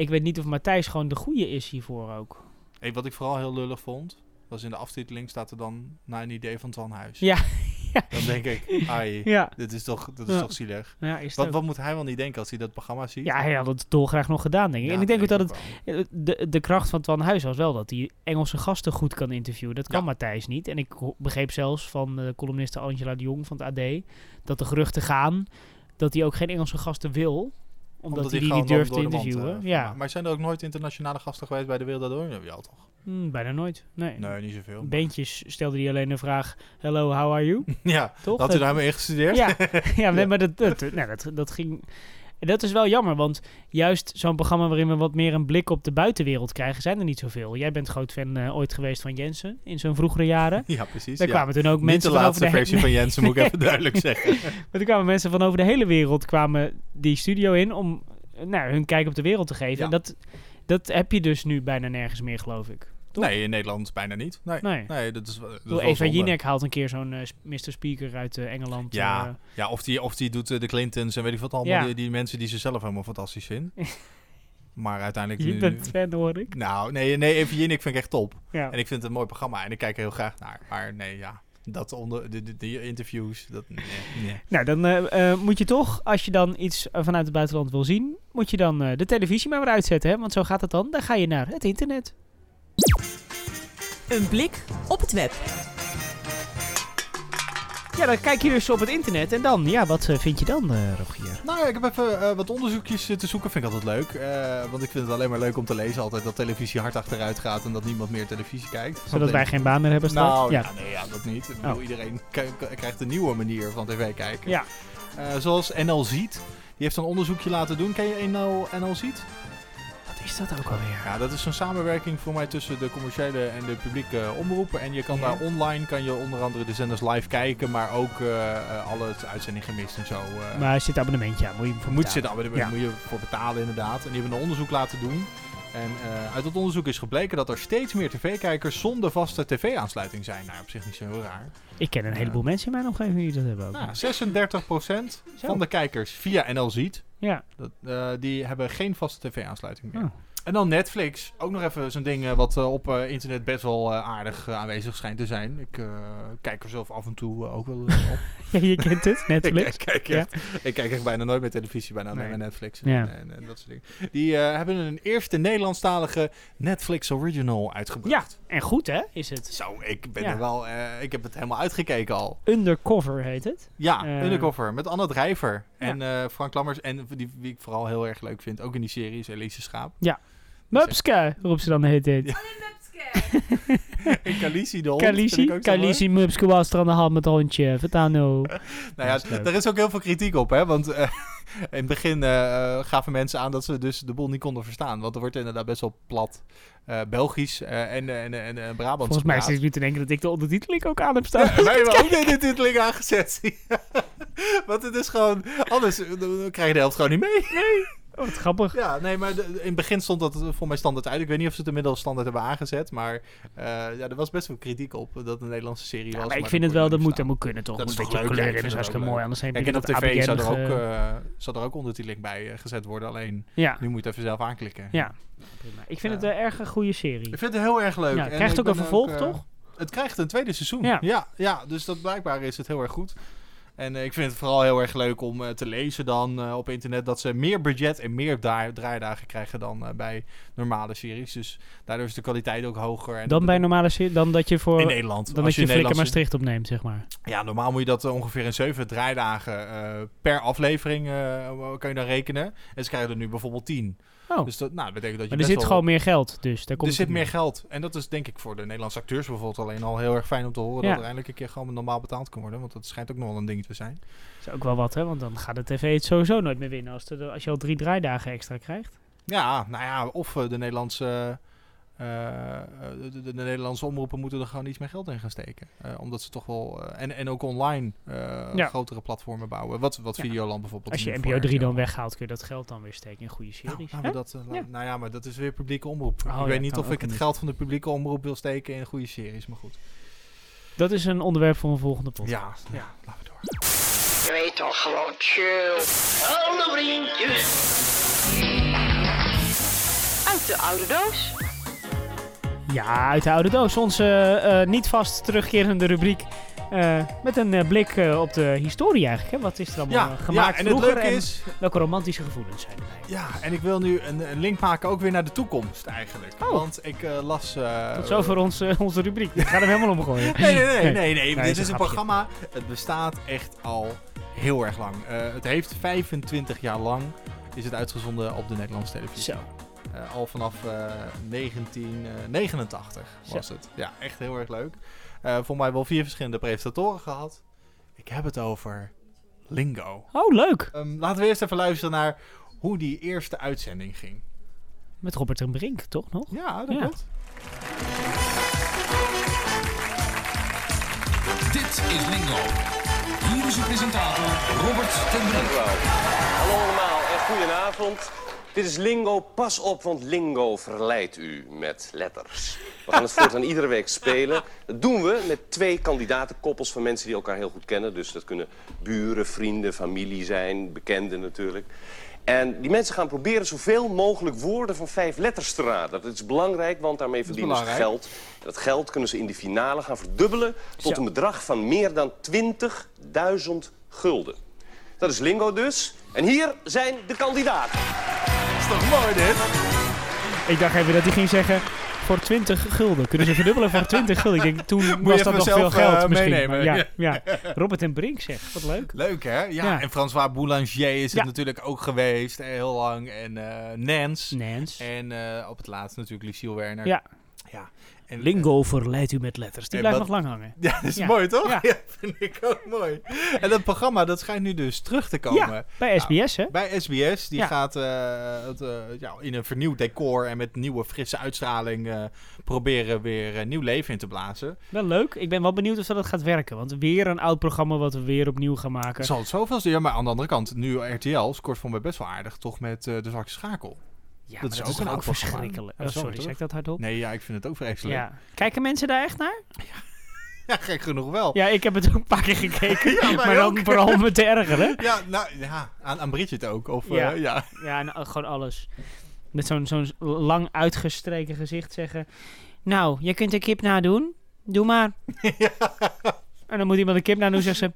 Speaker 1: ik weet niet of Matthijs gewoon de goede is hiervoor ook.
Speaker 2: Hey, wat ik vooral heel lullig vond, was in de aftiteling staat er dan naar een idee van Twan Huis.
Speaker 1: Ja. Ja.
Speaker 2: Dan denk ik, ai,
Speaker 1: Ja,
Speaker 2: dit is toch, dit is
Speaker 1: Ja.
Speaker 2: toch zielig.
Speaker 1: is
Speaker 2: Wat, wat moet hij wel niet denken als hij dat programma ziet?
Speaker 1: Ja, hij had het dolgraag nog gedaan, denk ik. En ik denk ook dat het. Eh, De, de kracht van Twan Huis was wel dat hij Engelse gasten goed kan interviewen. Dat kan. Matthijs niet. En ik begreep zelfs van de columniste Angela de Jong van het AD... dat de geruchten gaan dat hij ook geen Engelse gasten wil. Omdat, hij die niet durft te interviewen.
Speaker 2: eh,
Speaker 1: ja,
Speaker 2: maar- Maar zijn er ook nooit internationale gasten geweest bij de Wereld Door? Ja, toch?
Speaker 1: Hm, bijna nooit. Nee.
Speaker 2: Nee, niet zoveel.
Speaker 1: Beentjes stelde hij alleen de vraag... Hello, how are you?
Speaker 2: Ja,
Speaker 1: Toch?
Speaker 2: had u daarmee ingestudeerd?
Speaker 1: Ja, ja, nee, maar dat, dat, nee, dat, dat ging... En dat is wel jammer, want juist zo'n programma waarin we wat meer een blik op de buitenwereld krijgen, zijn er niet zoveel. Jij bent groot fan eh, ooit geweest van Jensen in zijn vroegere jaren.
Speaker 2: Ja, precies.
Speaker 1: Daar
Speaker 2: ja.
Speaker 1: kwamen toen ook
Speaker 2: Niet
Speaker 1: mensen
Speaker 2: de
Speaker 1: van over
Speaker 2: laatste
Speaker 1: de he-
Speaker 2: versie van Jensen, moet ik even duidelijk zeggen.
Speaker 1: Maar toen kwamen mensen van over de hele wereld kwamen die studio in om eh, nou, hun kijk op de wereld te geven.
Speaker 2: Ja.
Speaker 1: En dat, dat heb je dus nu bijna nergens meer, geloof ik. Toch?
Speaker 2: Nee, in Nederland bijna niet. Nee,
Speaker 1: Nee.
Speaker 2: nee dat is, wel- dat
Speaker 1: Ik bedoel, Eva. Jinek haalt een keer zo'n eh, Mr. Speaker uit eh, Engeland.
Speaker 2: Ja,
Speaker 1: eh,
Speaker 2: ja of, die, of die doet de Clintons en weet ik wat allemaal.
Speaker 1: Ja.
Speaker 2: Die, die mensen die ze zelf helemaal fantastisch vindt. maar uiteindelijk...
Speaker 1: je
Speaker 2: nu-
Speaker 1: bent fan, hoor ik.
Speaker 2: Nou, nee, nee Eva Jinek vind ik echt top.
Speaker 1: Ja.
Speaker 2: En ik vind het een mooi programma en ik kijk er heel graag naar. Maar nee, ja, dat onder de, de, de interviews, dat nee, nee.
Speaker 1: Nou, dan moet je toch, als je dan iets vanuit het buitenland wil zien, moet je dan de televisie maar weer uitzetten. Hè? Want zo gaat het dan. Dan ga je naar het internet.
Speaker 3: Een blik op het web.
Speaker 1: Ja, dan kijk je dus op het internet. En dan, ja, wat eh, vind je dan, eh Rogier?
Speaker 2: Nou, ik heb even eh, wat onderzoekjes te zoeken. Vind ik altijd leuk. Eh, want ik vind het alleen maar leuk om te lezen altijd dat televisie hard achteruit gaat en dat niemand meer televisie kijkt.
Speaker 1: Zodat wij geen baan meer hebben straks.
Speaker 2: Nou,
Speaker 1: ja.
Speaker 2: ja. nee, ja, dat niet. Ik bedoel,
Speaker 1: Oh.
Speaker 2: Iedereen krijgt een nieuwe manier van tv kijken.
Speaker 1: Ja.
Speaker 2: Eh, zoals NL Ziet. Die heeft een onderzoekje laten doen. Ken je NL, NL Ziet?
Speaker 1: Is dat ook alweer?
Speaker 2: Ja, dat is een samenwerking voor mij tussen de commerciële en de publieke omroepen. En je kan
Speaker 1: Ja.
Speaker 2: daar online, kan je onder andere de zenders live kijken, maar ook eh, alle uitzendingen gemist en zo. eh.
Speaker 1: Maar er zit abonnementje aan. Moet je voor
Speaker 2: moet
Speaker 1: betalen.
Speaker 2: maar daar
Speaker 1: Ja.
Speaker 2: moet je voor betalen inderdaad. En die hebben een onderzoek laten doen En uit het onderzoek is gebleken dat er steeds meer tv-kijkers zonder vaste tv-aansluiting zijn. Nou, op zich niet zo heel raar.
Speaker 1: Ik ken een heleboel mensen in mijn omgeving die dat hebben ook.
Speaker 2: Nou, 36% van de kijkers via NL Ziet,
Speaker 1: Ja.
Speaker 2: dat, eh, die hebben geen vaste tv-aansluiting meer.
Speaker 1: Oh.
Speaker 2: En dan Netflix. Ook nog even zo'n ding eh, wat eh, op eh, internet best wel aardig aanwezig schijnt te zijn. Ik kijk er zelf af en toe ook wel op.
Speaker 1: Ja, je kent het, Netflix.
Speaker 2: ik kijk echt, ik kijk echt bijna nooit meer televisie, bijna
Speaker 1: Nee.
Speaker 2: alleen maar Netflix
Speaker 1: Ja.
Speaker 2: en, en, en dat soort dingen. Die hebben een eerste Nederlandstalige Netflix original uitgebracht.
Speaker 1: Ja, en goed hè, is het.
Speaker 2: Zo, ik ben
Speaker 1: Ja.
Speaker 2: er wel, ik heb het helemaal uitgekeken al.
Speaker 1: Undercover heet het.
Speaker 2: Ja, Undercover met Anne Drijver
Speaker 1: Ja.
Speaker 2: en Frank Lammers. En die, wie ik vooral heel erg leuk vind, ook in die serie, is Elise Schaap.
Speaker 1: Mupske, roept ze dan de hele tijd.
Speaker 2: Ja. En Khaleesi de hond.
Speaker 1: Kalisi. Kalisi Mupske was er aan de hand met het hondje. Vertel nou.
Speaker 2: Nou ja, daar is ook heel veel kritiek op, hè. Want eh, in het begin eh, gaven mensen aan dat ze dus de boel niet konden verstaan. Want er wordt inderdaad best wel plat eh, Belgisch eh, en, en, en, en Brabants
Speaker 1: Volgens mij zit ik nu te denken dat ik de ondertiteling ook aan heb staan.
Speaker 2: Ja, wij hebben ook de titeling aangezet. Want het is gewoon... Anders eh, dan krijg je de helft gewoon niet mee.
Speaker 1: Oh, wat grappig.
Speaker 2: Ja, nee, maar de- in het begin stond dat voor mij standaard uit. Ik weet niet of ze het inmiddels standaard hebben aangezet. Maar eh, ja, er was best wel kritiek op dat een Nederlandse serie
Speaker 1: Ja,
Speaker 2: was.
Speaker 1: maar ik vind het wel, dat moet, dat moet kunnen toch?
Speaker 2: Dat
Speaker 1: een
Speaker 2: is toch
Speaker 1: beetje kleur in, is
Speaker 2: het
Speaker 1: hartstikke mooi. Anders heb je
Speaker 2: en op tv zou er, ook, eh, zou er ook ondertiteling bij gezet worden. Alleen,
Speaker 1: Ja,
Speaker 2: nu moet je het even zelf aanklikken.
Speaker 1: ja. Prima. Ik vind het een erg een goede serie.
Speaker 2: Ik vind het heel erg leuk.
Speaker 1: Ja,
Speaker 2: En
Speaker 1: krijgt ook een vervolg, toch?
Speaker 2: Het krijgt een tweede seizoen.
Speaker 1: Ja.
Speaker 2: Ja, ja, dus dat blijkbaar is het heel erg goed. En eh, ik vind het vooral heel erg leuk om eh, te lezen dan eh, op internet dat ze meer budget en meer draai- draaidagen krijgen dan bij normale series. Dus daardoor is de kwaliteit ook hoger. En
Speaker 1: Dan bij normale serie, dan dat je voor...
Speaker 2: in Nederland.
Speaker 1: Dan dat
Speaker 2: Als
Speaker 1: je
Speaker 2: in
Speaker 1: Flikker Maastricht opneemt, zeg maar.
Speaker 2: Ja, normaal moet je dat ongeveer in zeven draaidagen per aflevering kan je dan rekenen. En ze krijgen er nu bijvoorbeeld tien.
Speaker 1: Oh,
Speaker 2: Dus dat nou, betekent dat je
Speaker 1: maar er zit gewoon meer geld, dus daar komt
Speaker 2: er zit meer geld. En dat is denk ik voor de Nederlandse acteurs bijvoorbeeld alleen al heel erg fijn om te horen.
Speaker 1: Ja.
Speaker 2: Dat er eindelijk een keer gewoon normaal betaald kan worden. Want dat schijnt ook nog wel een ding te zijn.
Speaker 1: Dat is ook wel wat, hè? Want dan gaat de tv het sowieso nooit meer winnen als, de, als je al drie draaidagen extra krijgt.
Speaker 2: Ja, nou ja, of eh, de Nederlandse... de, de- de Nederlandse omroepen moeten er gewoon iets meer geld in gaan steken. Eh, omdat ze toch wel... eh, en, en ook online eh,
Speaker 1: Ja.
Speaker 2: grotere platformen bouwen. Wat, wat
Speaker 1: Ja.
Speaker 2: Videoland bijvoorbeeld.
Speaker 1: Als je NPO
Speaker 2: voor
Speaker 1: 3 dan weghaalt, kun je dat geld dan weer steken in goede
Speaker 2: Nou,
Speaker 1: series.
Speaker 2: laten we
Speaker 1: hè?
Speaker 2: dat, eh. Nou ja, maar dat is weer publieke omroep.
Speaker 1: Oh,
Speaker 2: ik
Speaker 1: ja,
Speaker 2: weet niet of ik het
Speaker 1: niet.
Speaker 2: geld van de publieke omroep wil steken in goede series, maar goed.
Speaker 1: Dat is een onderwerp voor een volgende podcast.
Speaker 2: Ja, ja, laten we door.
Speaker 7: Je weet toch gewoon chill. Alle vriendjes. Uit de oude doos.
Speaker 1: Ja, uit de oude doos. Onze eh, niet vast terugkerende rubriek. eh, met een eh, blik eh, op de historie eigenlijk. Hè? Wat is er allemaal
Speaker 2: Ja,
Speaker 1: eh, gemaakt
Speaker 2: ja, en
Speaker 1: vroeger en
Speaker 2: is...
Speaker 1: welke romantische gevoelens zijn erbij?
Speaker 2: Ja, en ik wil nu een, een link maken ook weer naar de toekomst eigenlijk.
Speaker 1: Oh.
Speaker 2: Want ik eh, las... eh,
Speaker 1: Tot zover onze, onze rubriek. Ik ga hem helemaal omgooien.
Speaker 2: Nee, nee, nee, nee, nee.
Speaker 1: Nee,
Speaker 2: Dit
Speaker 1: is een grapje.
Speaker 2: programma. Het bestaat echt al heel erg lang. Eh, het heeft 25 jaar lang is het uitgezonden op de Nederlandse televisie.
Speaker 1: Zo.
Speaker 2: Eh, al vanaf eh, 1989 was het. Ja, echt heel erg leuk. Eh voor mij wel vier verschillende presentatoren gehad. Ik heb het over Lingo.
Speaker 1: Oh, leuk.
Speaker 2: Ehm, laten we eerst even luisteren naar hoe die eerste uitzending ging.
Speaker 1: Met Robert en Brink, toch nog?
Speaker 2: Ja, dat
Speaker 1: Ja.
Speaker 2: klopt.
Speaker 8: Dit is Lingo. Hier is uw presentator Robert ten Brink.
Speaker 9: Hallo allemaal en goedenavond. Dit is Lingo. Pas op, want Lingo verleidt u met letters. We gaan het voortaan iedere week spelen. Dat doen we met twee kandidatenkoppels van mensen die elkaar heel goed kennen. Dus dat kunnen buren, vrienden, familie zijn, bekenden natuurlijk. En die mensen gaan proberen zoveel mogelijk woorden van vijf letters te raden. Dat is belangrijk, want daarmee verdienen ze geld. En dat geld kunnen ze in de finale gaan verdubbelen tot een bedrag van meer dan 20.000 gulden. Dat is Lingo dus. En hier zijn de kandidaten.
Speaker 2: Is toch mooi dit?
Speaker 1: Ik dacht even dat hij ging zeggen... Voor 20 gulden. Kunnen ze verdubbelen voor 20 gulden? Ik denk, toen was dat nog veel geld
Speaker 2: eh,
Speaker 1: misschien.
Speaker 2: meenemen.
Speaker 1: Ja, ja. Robert en Brink zeg. Wat leuk.
Speaker 2: Leuk hè? Ja,
Speaker 1: Ja.
Speaker 2: en François Boulanger is het natuurlijk ook geweest, eh, heel lang. En eh Nance.
Speaker 1: Nance.
Speaker 2: En op het laatst natuurlijk Lucille Werner.
Speaker 1: Ja.
Speaker 2: ja. En,
Speaker 1: Lingo verleidt u met letters. Die blijft
Speaker 2: wat-
Speaker 1: nog lang hangen.
Speaker 2: Ja, dat is
Speaker 1: Ja.
Speaker 2: mooi toch?
Speaker 1: Ja.
Speaker 2: Ja. vind ik ook mooi. En dat programma, dat schijnt nu dus terug te komen.
Speaker 1: Ja, bij SBS hè?
Speaker 2: Bij SBS, die gaat eh, het, eh, ja, in een vernieuwd decor en met nieuwe frisse uitstraling eh, proberen weer nieuw leven in te blazen.
Speaker 1: Wel leuk. Ik ben wel benieuwd of dat gaat werken. Want weer een oud programma wat we weer opnieuw gaan maken.
Speaker 2: Zal het zoveel zijn? Ja, maar aan de andere kant, nu RTL scoort voor mij best wel aardig toch met de zwakste schakel.
Speaker 1: Ja,
Speaker 2: Dat
Speaker 1: dat
Speaker 2: is
Speaker 1: is,
Speaker 2: ook een
Speaker 1: verschrikkelijk.
Speaker 2: Ja,
Speaker 1: Oh,
Speaker 2: sorry,
Speaker 1: zeg ik dat hardop?
Speaker 2: Nee, ja, ik vind het ook vreselijk.
Speaker 1: Ja. Kijken mensen daar echt naar?
Speaker 2: Ja, gek genoeg wel.
Speaker 1: Ja, ik heb het ook een paar keer gekeken.
Speaker 2: Ja,
Speaker 1: maar dan
Speaker 2: ook.
Speaker 1: vooral om me te ergeren.
Speaker 2: Ja, nou ja, aan, aan Bridget ook. Of,
Speaker 1: Ja.
Speaker 2: ja. ja.
Speaker 1: Uh, gewoon alles. Met zo'n zo'n lang uitgestreken gezicht zeggen... Nou, je kunt de kip nadoen. Doe maar. En dan moet iemand de kip nadoen, zegt ze...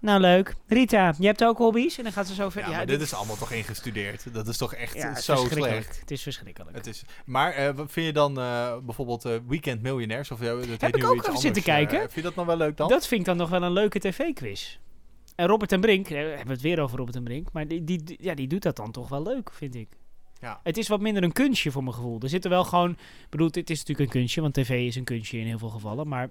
Speaker 1: Nou, leuk. Rita, je hebt ook hobby's? En dan gaat ze zo
Speaker 2: Ja,
Speaker 1: verder.
Speaker 2: maar dit is allemaal toch ingestudeerd. Dat is toch echt
Speaker 1: ja,
Speaker 2: zo slecht.
Speaker 1: Het is verschrikkelijk.
Speaker 2: Het is, maar wat vind je dan eh, bijvoorbeeld eh, Weekend Miljonairs? Of, uh, dat heet
Speaker 1: Heb ik
Speaker 2: nu
Speaker 1: ook even zitten kijken.
Speaker 2: Vind je dat nog wel leuk dan?
Speaker 1: Dat vind ik dan nog wel een leuke tv-quiz. En Robert en Brink, we hebben het weer over Robert en Brink, maar die, die, ja, die doet dat dan toch wel leuk, vind ik.
Speaker 2: Ja.
Speaker 1: Het is wat minder een kunstje voor mijn gevoel. Er zitten wel gewoon, ik bedoel, het is natuurlijk een kunstje, want tv is een kunstje in heel veel gevallen, maar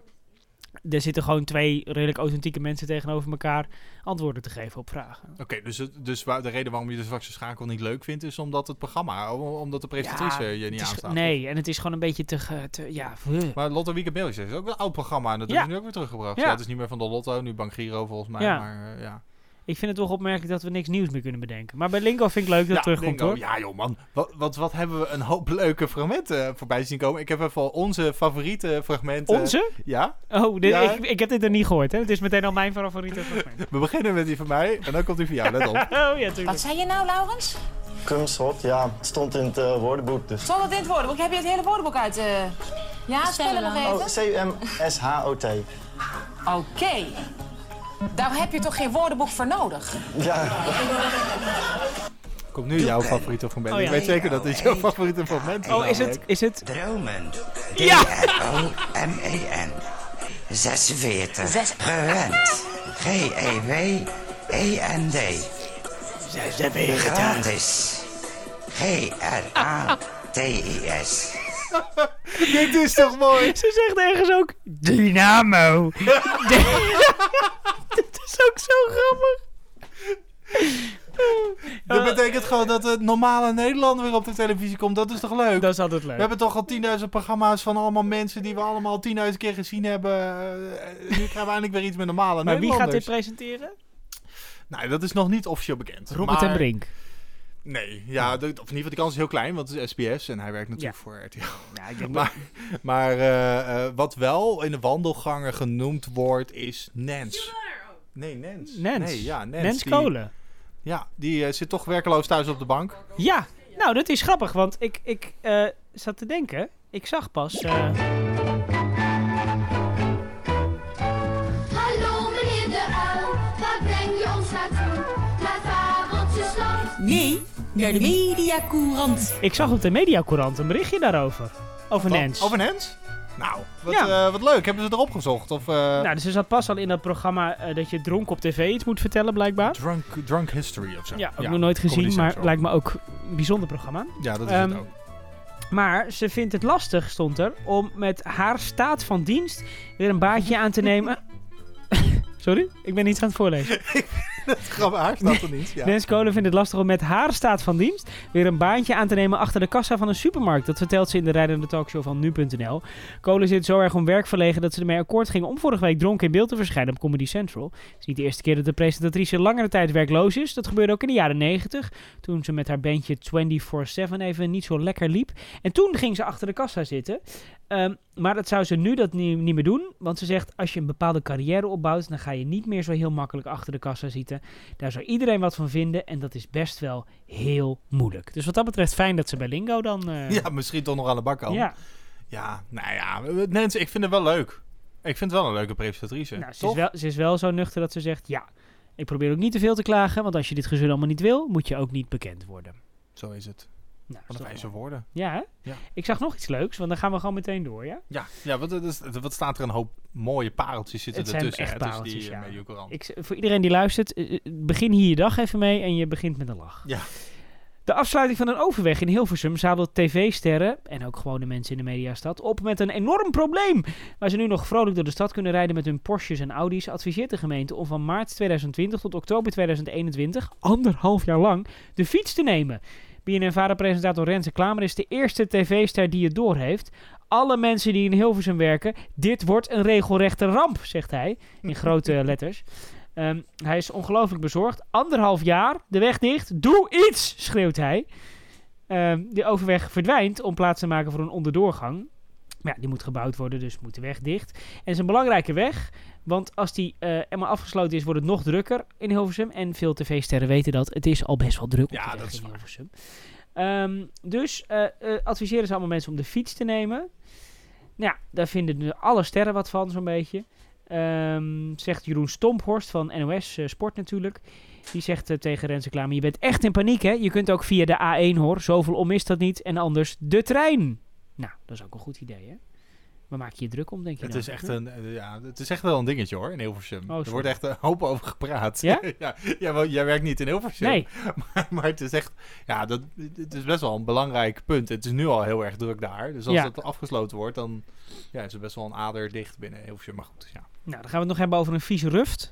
Speaker 1: er zitten gewoon twee redelijk authentieke mensen tegenover elkaar antwoorden te geven op vragen.
Speaker 2: Oké, dus, dus waar, de reden waarom je de zwakste schakel niet leuk vindt, is omdat het programma, om- omdat de presentatrice je niet
Speaker 1: is-
Speaker 2: aanstaat.
Speaker 1: Nee, en het is gewoon een beetje te, te ja.
Speaker 2: Maar Lotto Weekend Miljonairs is ook een oud programma en dat
Speaker 1: Ja.
Speaker 2: ze nu ook weer teruggebracht.
Speaker 1: Ja.
Speaker 2: Ja. het is niet meer van de Lotto, nu Bank Giro volgens mij. Maar eh, ja.
Speaker 1: Ik vind het toch opmerkelijk dat we niks nieuws meer kunnen bedenken. Maar bij Lingo vind ik leuk dat het terugkomt
Speaker 2: Lingo.
Speaker 1: hoor.
Speaker 2: Ja joh man, wat, wat, wat hebben we een hoop leuke fragmenten eh, voorbij zien komen. Ik heb even al onze favoriete fragmenten.
Speaker 1: Onze?
Speaker 2: Ja.
Speaker 1: Oh, dit,
Speaker 2: Ja.
Speaker 1: ik, ik heb dit er niet gehoord. Hè? Het is meteen al mijn favoriete fragment.
Speaker 2: We beginnen met die van mij en dan komt die van jou, let op.
Speaker 1: Oh ja, tuurlijk.
Speaker 10: Wat zei je nou, Laurens?
Speaker 11: Kumschot, ja, het stond in het eh, woordenboek dus.
Speaker 10: Stond het in het woordenboek? Heb je het hele woordenboek uit? eh? Ja, spellen nog
Speaker 11: Oh,
Speaker 10: even.
Speaker 11: C-U-M-S-H-O-T.
Speaker 10: Oké. Daar heb je toch geen woordenboek voor nodig?
Speaker 11: Ja.
Speaker 2: Komt nu jouw favoriete fragment.
Speaker 1: Oh, ja.
Speaker 2: Ik weet zeker dat dit jouw favoriete fragment is.
Speaker 1: Oh, is het, is het...
Speaker 12: Dromen.
Speaker 1: Ja!
Speaker 12: D-R-O-M-E-N. 46. Gewend. G-E-W-E-N-D. Gratis. G-R-A-T-I-S.
Speaker 2: Dit is toch mooi?
Speaker 1: Ze zegt ergens ook Dynamo. Is ook zo grappig.
Speaker 2: Dat betekent gewoon dat het normale Nederland weer op de televisie komt. Dat is toch leuk?
Speaker 1: Dat is altijd leuk.
Speaker 2: We hebben toch al 10.000 programma's van allemaal mensen die we allemaal 10.000 keer gezien hebben. Eh, nu krijgen we eindelijk weer iets met normale
Speaker 1: Maar wie gaat dit
Speaker 2: Nederlanders.
Speaker 1: presenteren?
Speaker 2: Nou, dat is nog niet officieel bekend.
Speaker 1: Robert
Speaker 2: maar-
Speaker 1: en Brink.
Speaker 2: Nee, ja, de- of in ieder geval die kans is heel klein, want het is SBS en hij werkt natuurlijk
Speaker 1: Ja.
Speaker 2: voor RTL.
Speaker 1: Ja, ik denk
Speaker 2: Maar, maar eh, eh, wat wel in de wandelgangen genoemd wordt, is Nens. Nee, Nens.
Speaker 1: Nens.
Speaker 2: Nee, ja, Nens.
Speaker 1: Nens
Speaker 2: Die-
Speaker 1: Kolen.
Speaker 2: Ja, die eh, zit toch werkeloos thuis op de bank.
Speaker 1: Ja, nou dat is grappig, want ik, ik eh, zat te denken. Ik zag pas... eh,
Speaker 13: Hallo meneer de uil, waar breng je ons naartoe? Naar Fabeltjesland.
Speaker 3: Nee, naar de Mediacourant.
Speaker 1: ik zag op de Mediacourant een berichtje daarover. Over
Speaker 2: Wat?
Speaker 1: Nens.
Speaker 2: Over Nens? Nou, wat,
Speaker 1: Ja.
Speaker 2: eh, wat leuk. Hebben ze erop gezocht? Of, eh,
Speaker 1: Nou, dus ze zat pas al in dat programma eh, dat je dronken op tv iets moet vertellen, blijkbaar.
Speaker 2: drunk, drunk History of zo.
Speaker 1: Ja, ook nog nooit gezien, maar lijkt me ook een bijzonder programma.
Speaker 2: Ja, dat is
Speaker 1: Ehm,
Speaker 2: het ook.
Speaker 1: Maar ze vindt het lastig, stond er, om met haar staat van dienst weer een baantje aan te nemen. Sorry? Ik ben iets aan het voorlezen.
Speaker 2: Grappig, haar staat er niet. Ja.
Speaker 1: Kolen vindt het lastig om met haar staat van dienst weer een baantje aan te nemen achter de kassa van een supermarkt. Dat vertelt ze in de rijdende talkshow van nu.nl. Kolen zit zo erg om werk verlegen dat ze ermee akkoord ging om vorige week dronken in beeld te verschijnen op Comedy Central. Het is niet de eerste keer dat de presentatrice langere tijd werkloos is. Dat gebeurde ook in de jaren 90, toen ze met haar bandje 24-7 even niet zo lekker liep. En toen ging ze achter de kassa zitten. Ehm, maar dat zou ze nu dat niet meer doen. Want ze zegt, als je een bepaalde carrière opbouwt, dan ga je niet meer zo heel makkelijk achter de kassa zitten. Daar zou iedereen wat van vinden. En dat is best wel heel moeilijk. Dus wat dat betreft fijn dat ze bij Lingo dan... eh,
Speaker 2: Ja, misschien toch nog aan de bak kan.
Speaker 1: ja.
Speaker 2: Ja, nou ja, Nens, ik vind het wel leuk. Ik vind het wel een leuke presentatrice.
Speaker 1: Nou, ze, is wel, ze is wel zo nuchter dat ze zegt, ja, ik probeer ook niet te veel te klagen. Want als je dit gezeur allemaal niet wil, moet je ook niet bekend worden.
Speaker 2: Zo is het.
Speaker 1: Nou,
Speaker 2: Wat een wijze woorden.
Speaker 1: Ja, hè?
Speaker 2: Ja.
Speaker 1: Ik zag nog iets leuks, want dan gaan we gewoon meteen door, ja?
Speaker 2: Ja, ja wat, wat, staat er een hoop mooie pareltjes zitten
Speaker 1: Het zijn
Speaker 2: ertussen.
Speaker 1: echt
Speaker 2: hè, tussen
Speaker 1: pareltjes,
Speaker 2: die, eh,
Speaker 1: ja. Ik, voor iedereen die luistert, eh, eh, begin hier je dag even mee en je begint met een lach.
Speaker 2: Ja.
Speaker 1: De afsluiting van een overweg in Hilversum zadelt tv-sterren en ook gewone mensen in de mediastad op met een enorm probleem. Waar ze nu nog vrolijk door de stad kunnen rijden met hun Porsches en Audi's, adviseert de gemeente om van maart 2020 tot oktober 2021, anderhalf jaar lang, de fiets te nemen. BNN-vaderpresentator Renze Klamer is de eerste tv-ster die het doorheeft. Alle mensen die in Hilversum werken, dit wordt een regelrechte ramp, zegt hij in grote letters. Ehm, hij is ongelooflijk bezorgd. Anderhalf jaar, de weg dicht. Doe iets, schreeuwt hij. Ehm, die overweg verdwijnt om plaats te maken voor een onderdoorgang. Maar ja, die moet gebouwd worden, dus moet de weg dicht. En het is een belangrijke weg, want als die eh eenmaal afgesloten is, wordt het nog drukker in Hilversum. En veel tv-sterren weten dat. Het is al best wel druk op
Speaker 2: Ja,
Speaker 1: de weg
Speaker 2: dat is
Speaker 1: in. Hilversum. Ehm, dus eh, adviseren ze allemaal mensen om de fiets te nemen. Nou ja, daar vinden alle sterren wat van, zo'n beetje. Ehm, zegt Jeroen Stomphorst van NOS Sport natuurlijk. Die zegt tegen Renze Klamer, je bent echt in paniek hè. Je kunt ook via de A1 hoor, zoveel om is dat niet. En anders de trein. Nou, dat is ook een goed idee hè. Waar maak je je druk om, denk je
Speaker 2: Het
Speaker 1: nou?
Speaker 2: is, echt een, eh, ja, het is echt wel een dingetje hoor, in Hilversum.
Speaker 1: Oh,
Speaker 2: er wordt echt een hoop over gepraat.
Speaker 1: Ja?
Speaker 2: ja, ja jij werkt niet in Hilversum.
Speaker 1: Nee.
Speaker 2: Maar, maar het is echt, ja, dat, het is best wel een belangrijk punt. Het is nu al heel erg druk daar. Dus als
Speaker 1: Ja.
Speaker 2: het afgesloten wordt, dan ja, is er best wel een ader dicht binnen Hilversum. Maar goed, ja.
Speaker 1: Nou, dan gaan we het nog hebben over een vieze ruft.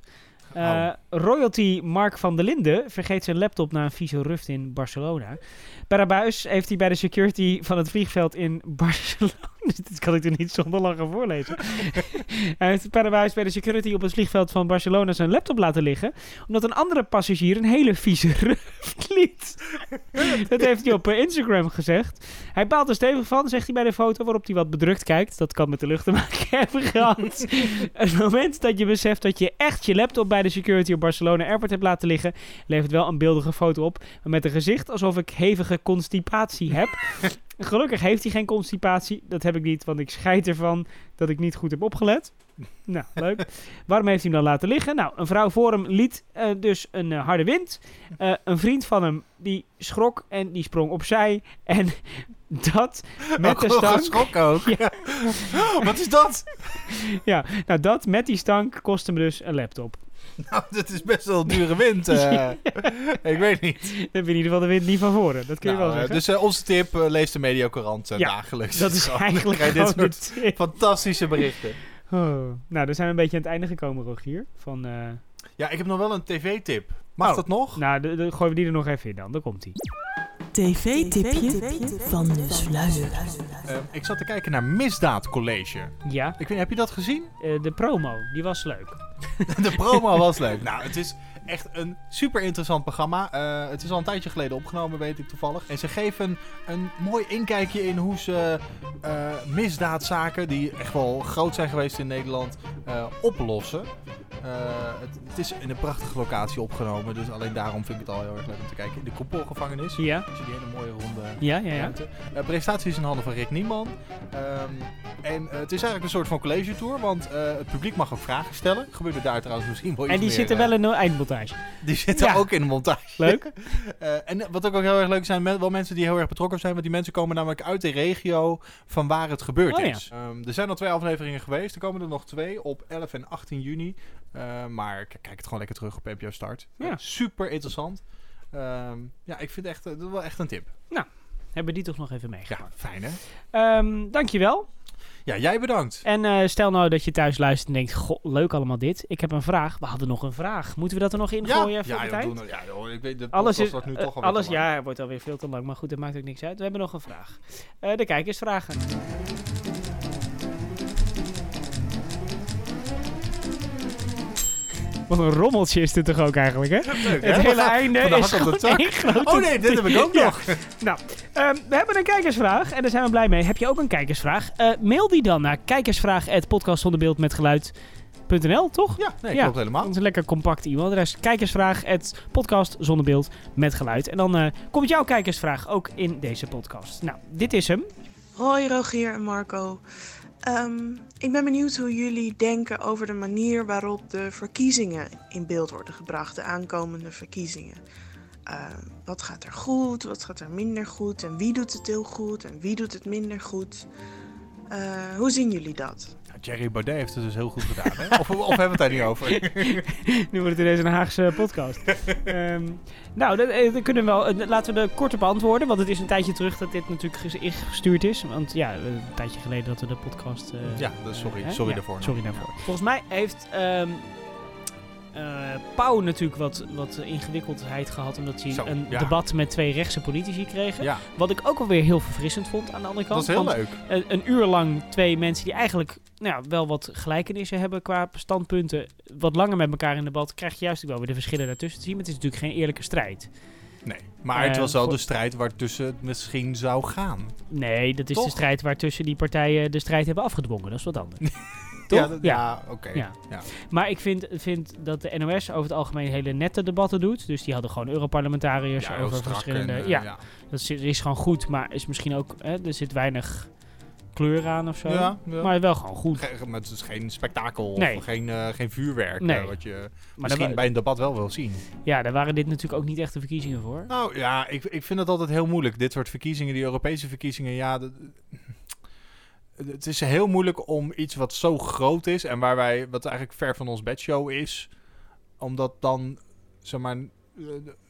Speaker 1: Eh,
Speaker 2: Oh.
Speaker 1: royalty Mark van der Linden vergeet zijn laptop na een vieze ruft in Barcelona. Per abuis heeft hij bij de security van het vliegveld in Barcelona... Dit kan ik er niet zonder lachen voorlezen. hij heeft per abuis bij de security op het vliegveld van Barcelona zijn laptop laten liggen... omdat een andere passagier een hele vieze ruft liet. Dat heeft hij op eh, Instagram gezegd. Hij baalt er stevig van, zegt hij bij de foto, waarop hij wat bedrukt kijkt. Dat kan met de lucht te maken hebben gehad. Het moment dat je beseft dat je echt je laptop bij de security op Barcelona Airport hebt laten liggen, levert wel een beeldige foto op. Maar met een gezicht alsof ik hevige constipatie heb. Gelukkig heeft hij geen constipatie. Dat heb ik niet, want ik scheid ervan dat ik niet goed heb opgelet. Nou, leuk. Waarom heeft hij hem dan laten liggen? Nou, een vrouw voor hem liet eh, dus een eh, harde wind. Eh, een vriend van hem, die schrok en die sprong opzij. En dat met
Speaker 2: Oh,
Speaker 1: de stank...
Speaker 2: geschrokken ook. Wat is dat?
Speaker 1: Ja, nou dat met die stank kost hem dus een laptop.
Speaker 2: Nou, dat is best wel een dure wind. eh. ik weet niet.
Speaker 1: Daar heb je in ieder geval de wind niet van voren. Dat kun je
Speaker 2: Nou,
Speaker 1: wel
Speaker 2: eh,
Speaker 1: zeggen.
Speaker 2: dus eh, onze tip, eh, lees de Mediacorant uh,
Speaker 1: Ja,
Speaker 2: dagelijks.
Speaker 1: dat is
Speaker 2: Gewoon,
Speaker 1: eigenlijk
Speaker 2: dan krijg je
Speaker 1: gewoon
Speaker 2: dit
Speaker 1: de
Speaker 2: soort
Speaker 1: tip.
Speaker 2: fantastische berichten.
Speaker 1: Oh. Nou, dan zijn we een beetje aan het einde gekomen, Rogier. Van, eh,
Speaker 2: Ja, ik heb nog wel een tv-tip. Mag
Speaker 1: Oh.
Speaker 2: dat nog?
Speaker 1: Nou, de, de- gooien we die er nog even in dan. Daar komt hij.
Speaker 3: TV-tipje van de sluier.
Speaker 2: Ik zat te kijken naar Misdaad College.
Speaker 1: Ja.
Speaker 2: Ik weet, heb je dat gezien?
Speaker 1: Eh, de promo, die was leuk.
Speaker 2: De promo was leuk. Nou, het is echt een super interessant programma. Eh, het is al een tijdje geleden opgenomen, weet ik toevallig. En ze geven een mooi inkijkje in hoe ze eh, misdaadzaken, die echt wel groot zijn geweest in Nederland, eh, oplossen. Het, het is in een prachtige locatie opgenomen, dus alleen daarom vind ik het al heel erg leuk om te kijken. In de Koepelgevangenis.
Speaker 1: Ja.
Speaker 2: Dus die hele mooie ronde
Speaker 1: Ja, ja, ja.
Speaker 2: ruimte. Eh, presentatie is in handen van Rick Nieman. Ehm, en het is eigenlijk een soort van college tour, want het publiek mag ook vragen stellen. Gebeurde daar trouwens misschien wel iets
Speaker 1: En die
Speaker 2: meer,
Speaker 1: zitten wel in de
Speaker 2: die zitten
Speaker 1: Ja.
Speaker 2: ook in de montage.
Speaker 1: Leuk.
Speaker 2: Eh, en wat ook, ook heel erg leuk zijn, wel mensen die heel erg betrokken zijn. Want die mensen komen namelijk uit de regio van waar het gebeurd
Speaker 1: Oh ja.
Speaker 2: is. Ehm, er zijn al twee afleveringen geweest. Er komen er nog twee op 11 en 18 juni. Eh, maar kijk het gewoon lekker terug op NPO Start.
Speaker 1: Ja.
Speaker 2: Eh, super interessant. Ehm, ja, ik vind echt, dat wel echt een tip.
Speaker 1: Nou, hebben die toch nog even meegemaakt.
Speaker 2: Ja, fijn hè?
Speaker 1: Ehm, dankjewel.
Speaker 2: Ja, jij bedankt.
Speaker 1: En eh, stel nou dat je thuis luistert en denkt, goh, leuk allemaal dit. Ik heb een vraag. We hadden nog een vraag. Moeten we dat er nog in
Speaker 2: Ja,
Speaker 1: gooien voor
Speaker 2: ja,
Speaker 1: de
Speaker 2: joh,
Speaker 1: tijd?
Speaker 2: nou- ja, joh, ik weet, de
Speaker 1: alles is,
Speaker 2: wordt nu
Speaker 1: eh,
Speaker 2: toch alweer
Speaker 1: alles, ja, het wordt alweer veel te lang. Maar goed, dat maakt ook niks uit. We hebben nog een vraag. Eh, de kijkersvragen. Wat een rommeltje is dit toch ook eigenlijk, hè?
Speaker 2: Leuk, hè?
Speaker 1: het hele einde is gewoon één grote...
Speaker 2: Oh nee, dit heb ik ook
Speaker 1: Ja.
Speaker 2: nog.
Speaker 1: Nou, ehm, we hebben een kijkersvraag en daar zijn we blij mee. Heb je ook een kijkersvraag? Eh, mail die dan naar kijkersvraag.podcast zonder beeld met geluid.nl, toch?
Speaker 2: Ja, nee, klopt helemaal.
Speaker 1: Dat is een lekker compact e-mailadres. Kijkersvraag.podcast zonder beeld met geluid. En dan eh, komt jouw kijkersvraag ook in deze podcast. Nou, dit is hem.
Speaker 14: Hoi Rogier en Marco. Ehm, ik ben benieuwd hoe jullie denken over de manier waarop de verkiezingen in beeld worden gebracht, de aankomende verkiezingen. Ehm, wat gaat er goed, wat gaat er minder goed en wie doet het heel goed en wie doet het minder goed? Eh, hoe zien jullie dat?
Speaker 2: Jerry Baudet heeft het dus heel goed gedaan, hè? Of, of hebben we het daar niet over?
Speaker 1: nu wordt het ineens een Haagse podcast. Ehm, nou, dat, eh, dat kunnen we wel. eh, laten we de korte beantwoorden. Want het is een tijdje terug dat dit natuurlijk ges- ingestuurd is. Want ja, eh, een tijdje geleden dat we de podcast.
Speaker 2: Ja, dus sorry. Sorry
Speaker 1: Ja,
Speaker 2: daarvoor.
Speaker 1: Sorry daarvoor. Volgens mij heeft Pauw natuurlijk wat, wat ingewikkeldheid gehad. Omdat hij
Speaker 2: Zo,
Speaker 1: een
Speaker 2: ja.
Speaker 1: debat met twee rechtse politici kreeg.
Speaker 2: Ja.
Speaker 1: Wat ik ook alweer heel verfrissend vond aan de andere kant.
Speaker 2: Dat is heel leuk.
Speaker 1: Een, een uur lang twee mensen die eigenlijk nou ja, wel wat gelijkenissen hebben qua standpunten. Wat langer met elkaar in debat. Krijg je juist ook wel weer de verschillen daartussen te zien. Maar het is natuurlijk geen eerlijke strijd.
Speaker 2: Nee, maar het
Speaker 1: Eh,
Speaker 2: was wel
Speaker 1: voor-
Speaker 2: de strijd waartussen het misschien zou gaan.
Speaker 1: Nee, dat is
Speaker 2: Toch?
Speaker 1: de strijd waartussen die partijen de strijd hebben afgedwongen. Dat is wat anders. Toch?
Speaker 2: Ja, oké.
Speaker 1: Ja.
Speaker 2: Ja.
Speaker 1: Maar ik vind, vind dat de NOS over het algemeen hele nette debatten doet. Dus die hadden gewoon Europarlementariërs over verschillende...
Speaker 2: en, eh,
Speaker 1: ja,
Speaker 2: ja.
Speaker 1: dat is, is gewoon goed, maar is misschien ook... Hè, er zit weinig kleur aan of zo.
Speaker 2: Ja, ja.
Speaker 1: Maar wel gewoon goed.
Speaker 2: Ge- maar het is geen spektakel
Speaker 1: Nee.
Speaker 2: of geen, eh, geen vuurwerk.
Speaker 1: Nee.
Speaker 2: eh, wat je
Speaker 1: Maar
Speaker 2: misschien bij een debat wel wil zien.
Speaker 1: Ja, daar waren dit natuurlijk ook niet echt de verkiezingen voor.
Speaker 2: Nou ja, ik, ik vind het altijd heel moeilijk. Dit soort verkiezingen, die Europese verkiezingen, ja. dat- het is heel moeilijk om iets wat zo groot is en waar wij, wat eigenlijk ver van ons bedshow is, om dat dan, zeg maar, eh,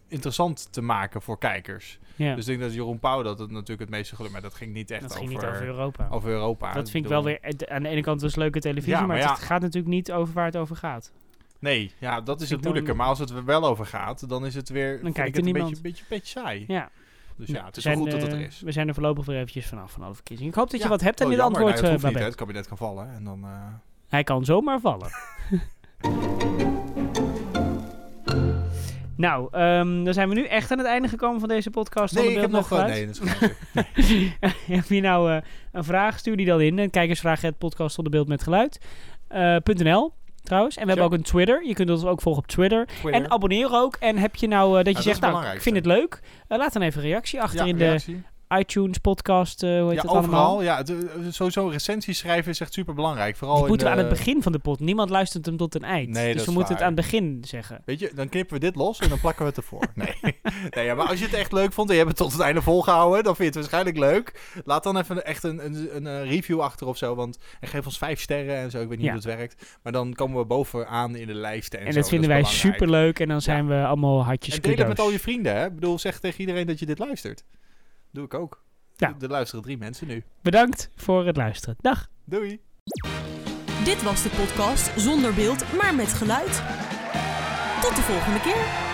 Speaker 2: interessant te maken voor kijkers.
Speaker 1: Ja.
Speaker 2: Dus ik denk dat Jeroen Pauw dat het natuurlijk het meeste geluk, maar dat ging niet echt
Speaker 1: Dat
Speaker 2: over,
Speaker 1: ging niet over Europa.
Speaker 2: Over Europa.
Speaker 1: Dat vind ik wel weer... Aan de ene kant was leuke televisie,
Speaker 2: Ja,
Speaker 1: maar,
Speaker 2: maar ja.
Speaker 1: het gaat natuurlijk niet over waar het over gaat.
Speaker 2: Nee, ja, dat is
Speaker 1: vind
Speaker 2: het moeilijke. Maar als het er wel over gaat, dan is het weer.
Speaker 1: kijkt er
Speaker 2: een beetje, beetje, beetje saai.
Speaker 1: Ja.
Speaker 2: Dus ja, het is
Speaker 1: zijn,
Speaker 2: goed dat het er
Speaker 1: eh,
Speaker 2: is.
Speaker 1: We zijn er voorlopig weer eventjes vanaf van alle verkiezingen. Ik hoop dat je wat hebt aan
Speaker 2: Oh,
Speaker 1: dit
Speaker 2: jammer.
Speaker 1: antwoord,
Speaker 2: Nou, het hoeft niet, hè.
Speaker 1: Babette.
Speaker 2: Het kabinet kan vallen en dan. eh,
Speaker 1: Hij kan zomaar vallen. nou, ehm, dan zijn we nu echt aan het einde gekomen van deze podcast.
Speaker 2: Nee, ik heb nog. nee, dat is
Speaker 1: heb je nou eh, een vraag? Stuur die dan in. Een kijkersvraag het podcast zonder beeld met geluid. eh, .nl trouwens. En we hebben ook een Twitter. Je kunt ons ook volgen op Twitter.
Speaker 2: Twitter.
Speaker 1: En abonneer ook. En heb je nou eh, dat je
Speaker 2: dat
Speaker 1: zegt, nou, ik vind het leuk. laat dan even een reactie achter
Speaker 2: Ja,
Speaker 1: in
Speaker 2: reactie.
Speaker 1: de iTunes podcast. eh, hoe heet
Speaker 2: Ja,
Speaker 1: het
Speaker 2: overal.
Speaker 1: allemaal?
Speaker 2: Ja, eh, sowieso recensies schrijven is echt super belangrijk. Vooral
Speaker 1: moeten we aan het begin van de pot. Niemand luistert hem tot een eind.
Speaker 2: Nee,
Speaker 1: dus
Speaker 2: dat
Speaker 1: we moeten het aan het begin zeggen.
Speaker 2: Weet je, dan knippen we dit los en dan plakken we het ervoor. Nee. nee ja, maar als je het echt leuk vond en je hebt het tot het einde volgehouden, dan vind je het waarschijnlijk leuk. Laat dan even echt een, een, een, eh, review achter of zo. Want, en geef ons vijf sterren en zo. Ik weet niet
Speaker 1: Ja.
Speaker 2: hoe het werkt. Maar dan komen we bovenaan in de lijsten. En,
Speaker 1: En,
Speaker 2: zo.
Speaker 1: dat vinden wij super leuk. En dan zijn we allemaal hartjes
Speaker 2: En deel het met al je vrienden. Hè? Ik bedoel, zeg tegen iedereen dat je dit luistert. Doe ik ook.
Speaker 1: Ja.
Speaker 2: Er luisteren drie mensen nu.
Speaker 1: Bedankt voor het luisteren. Dag.
Speaker 2: Doei.
Speaker 3: Dit was de podcast zonder beeld, maar met geluid. Tot de volgende keer.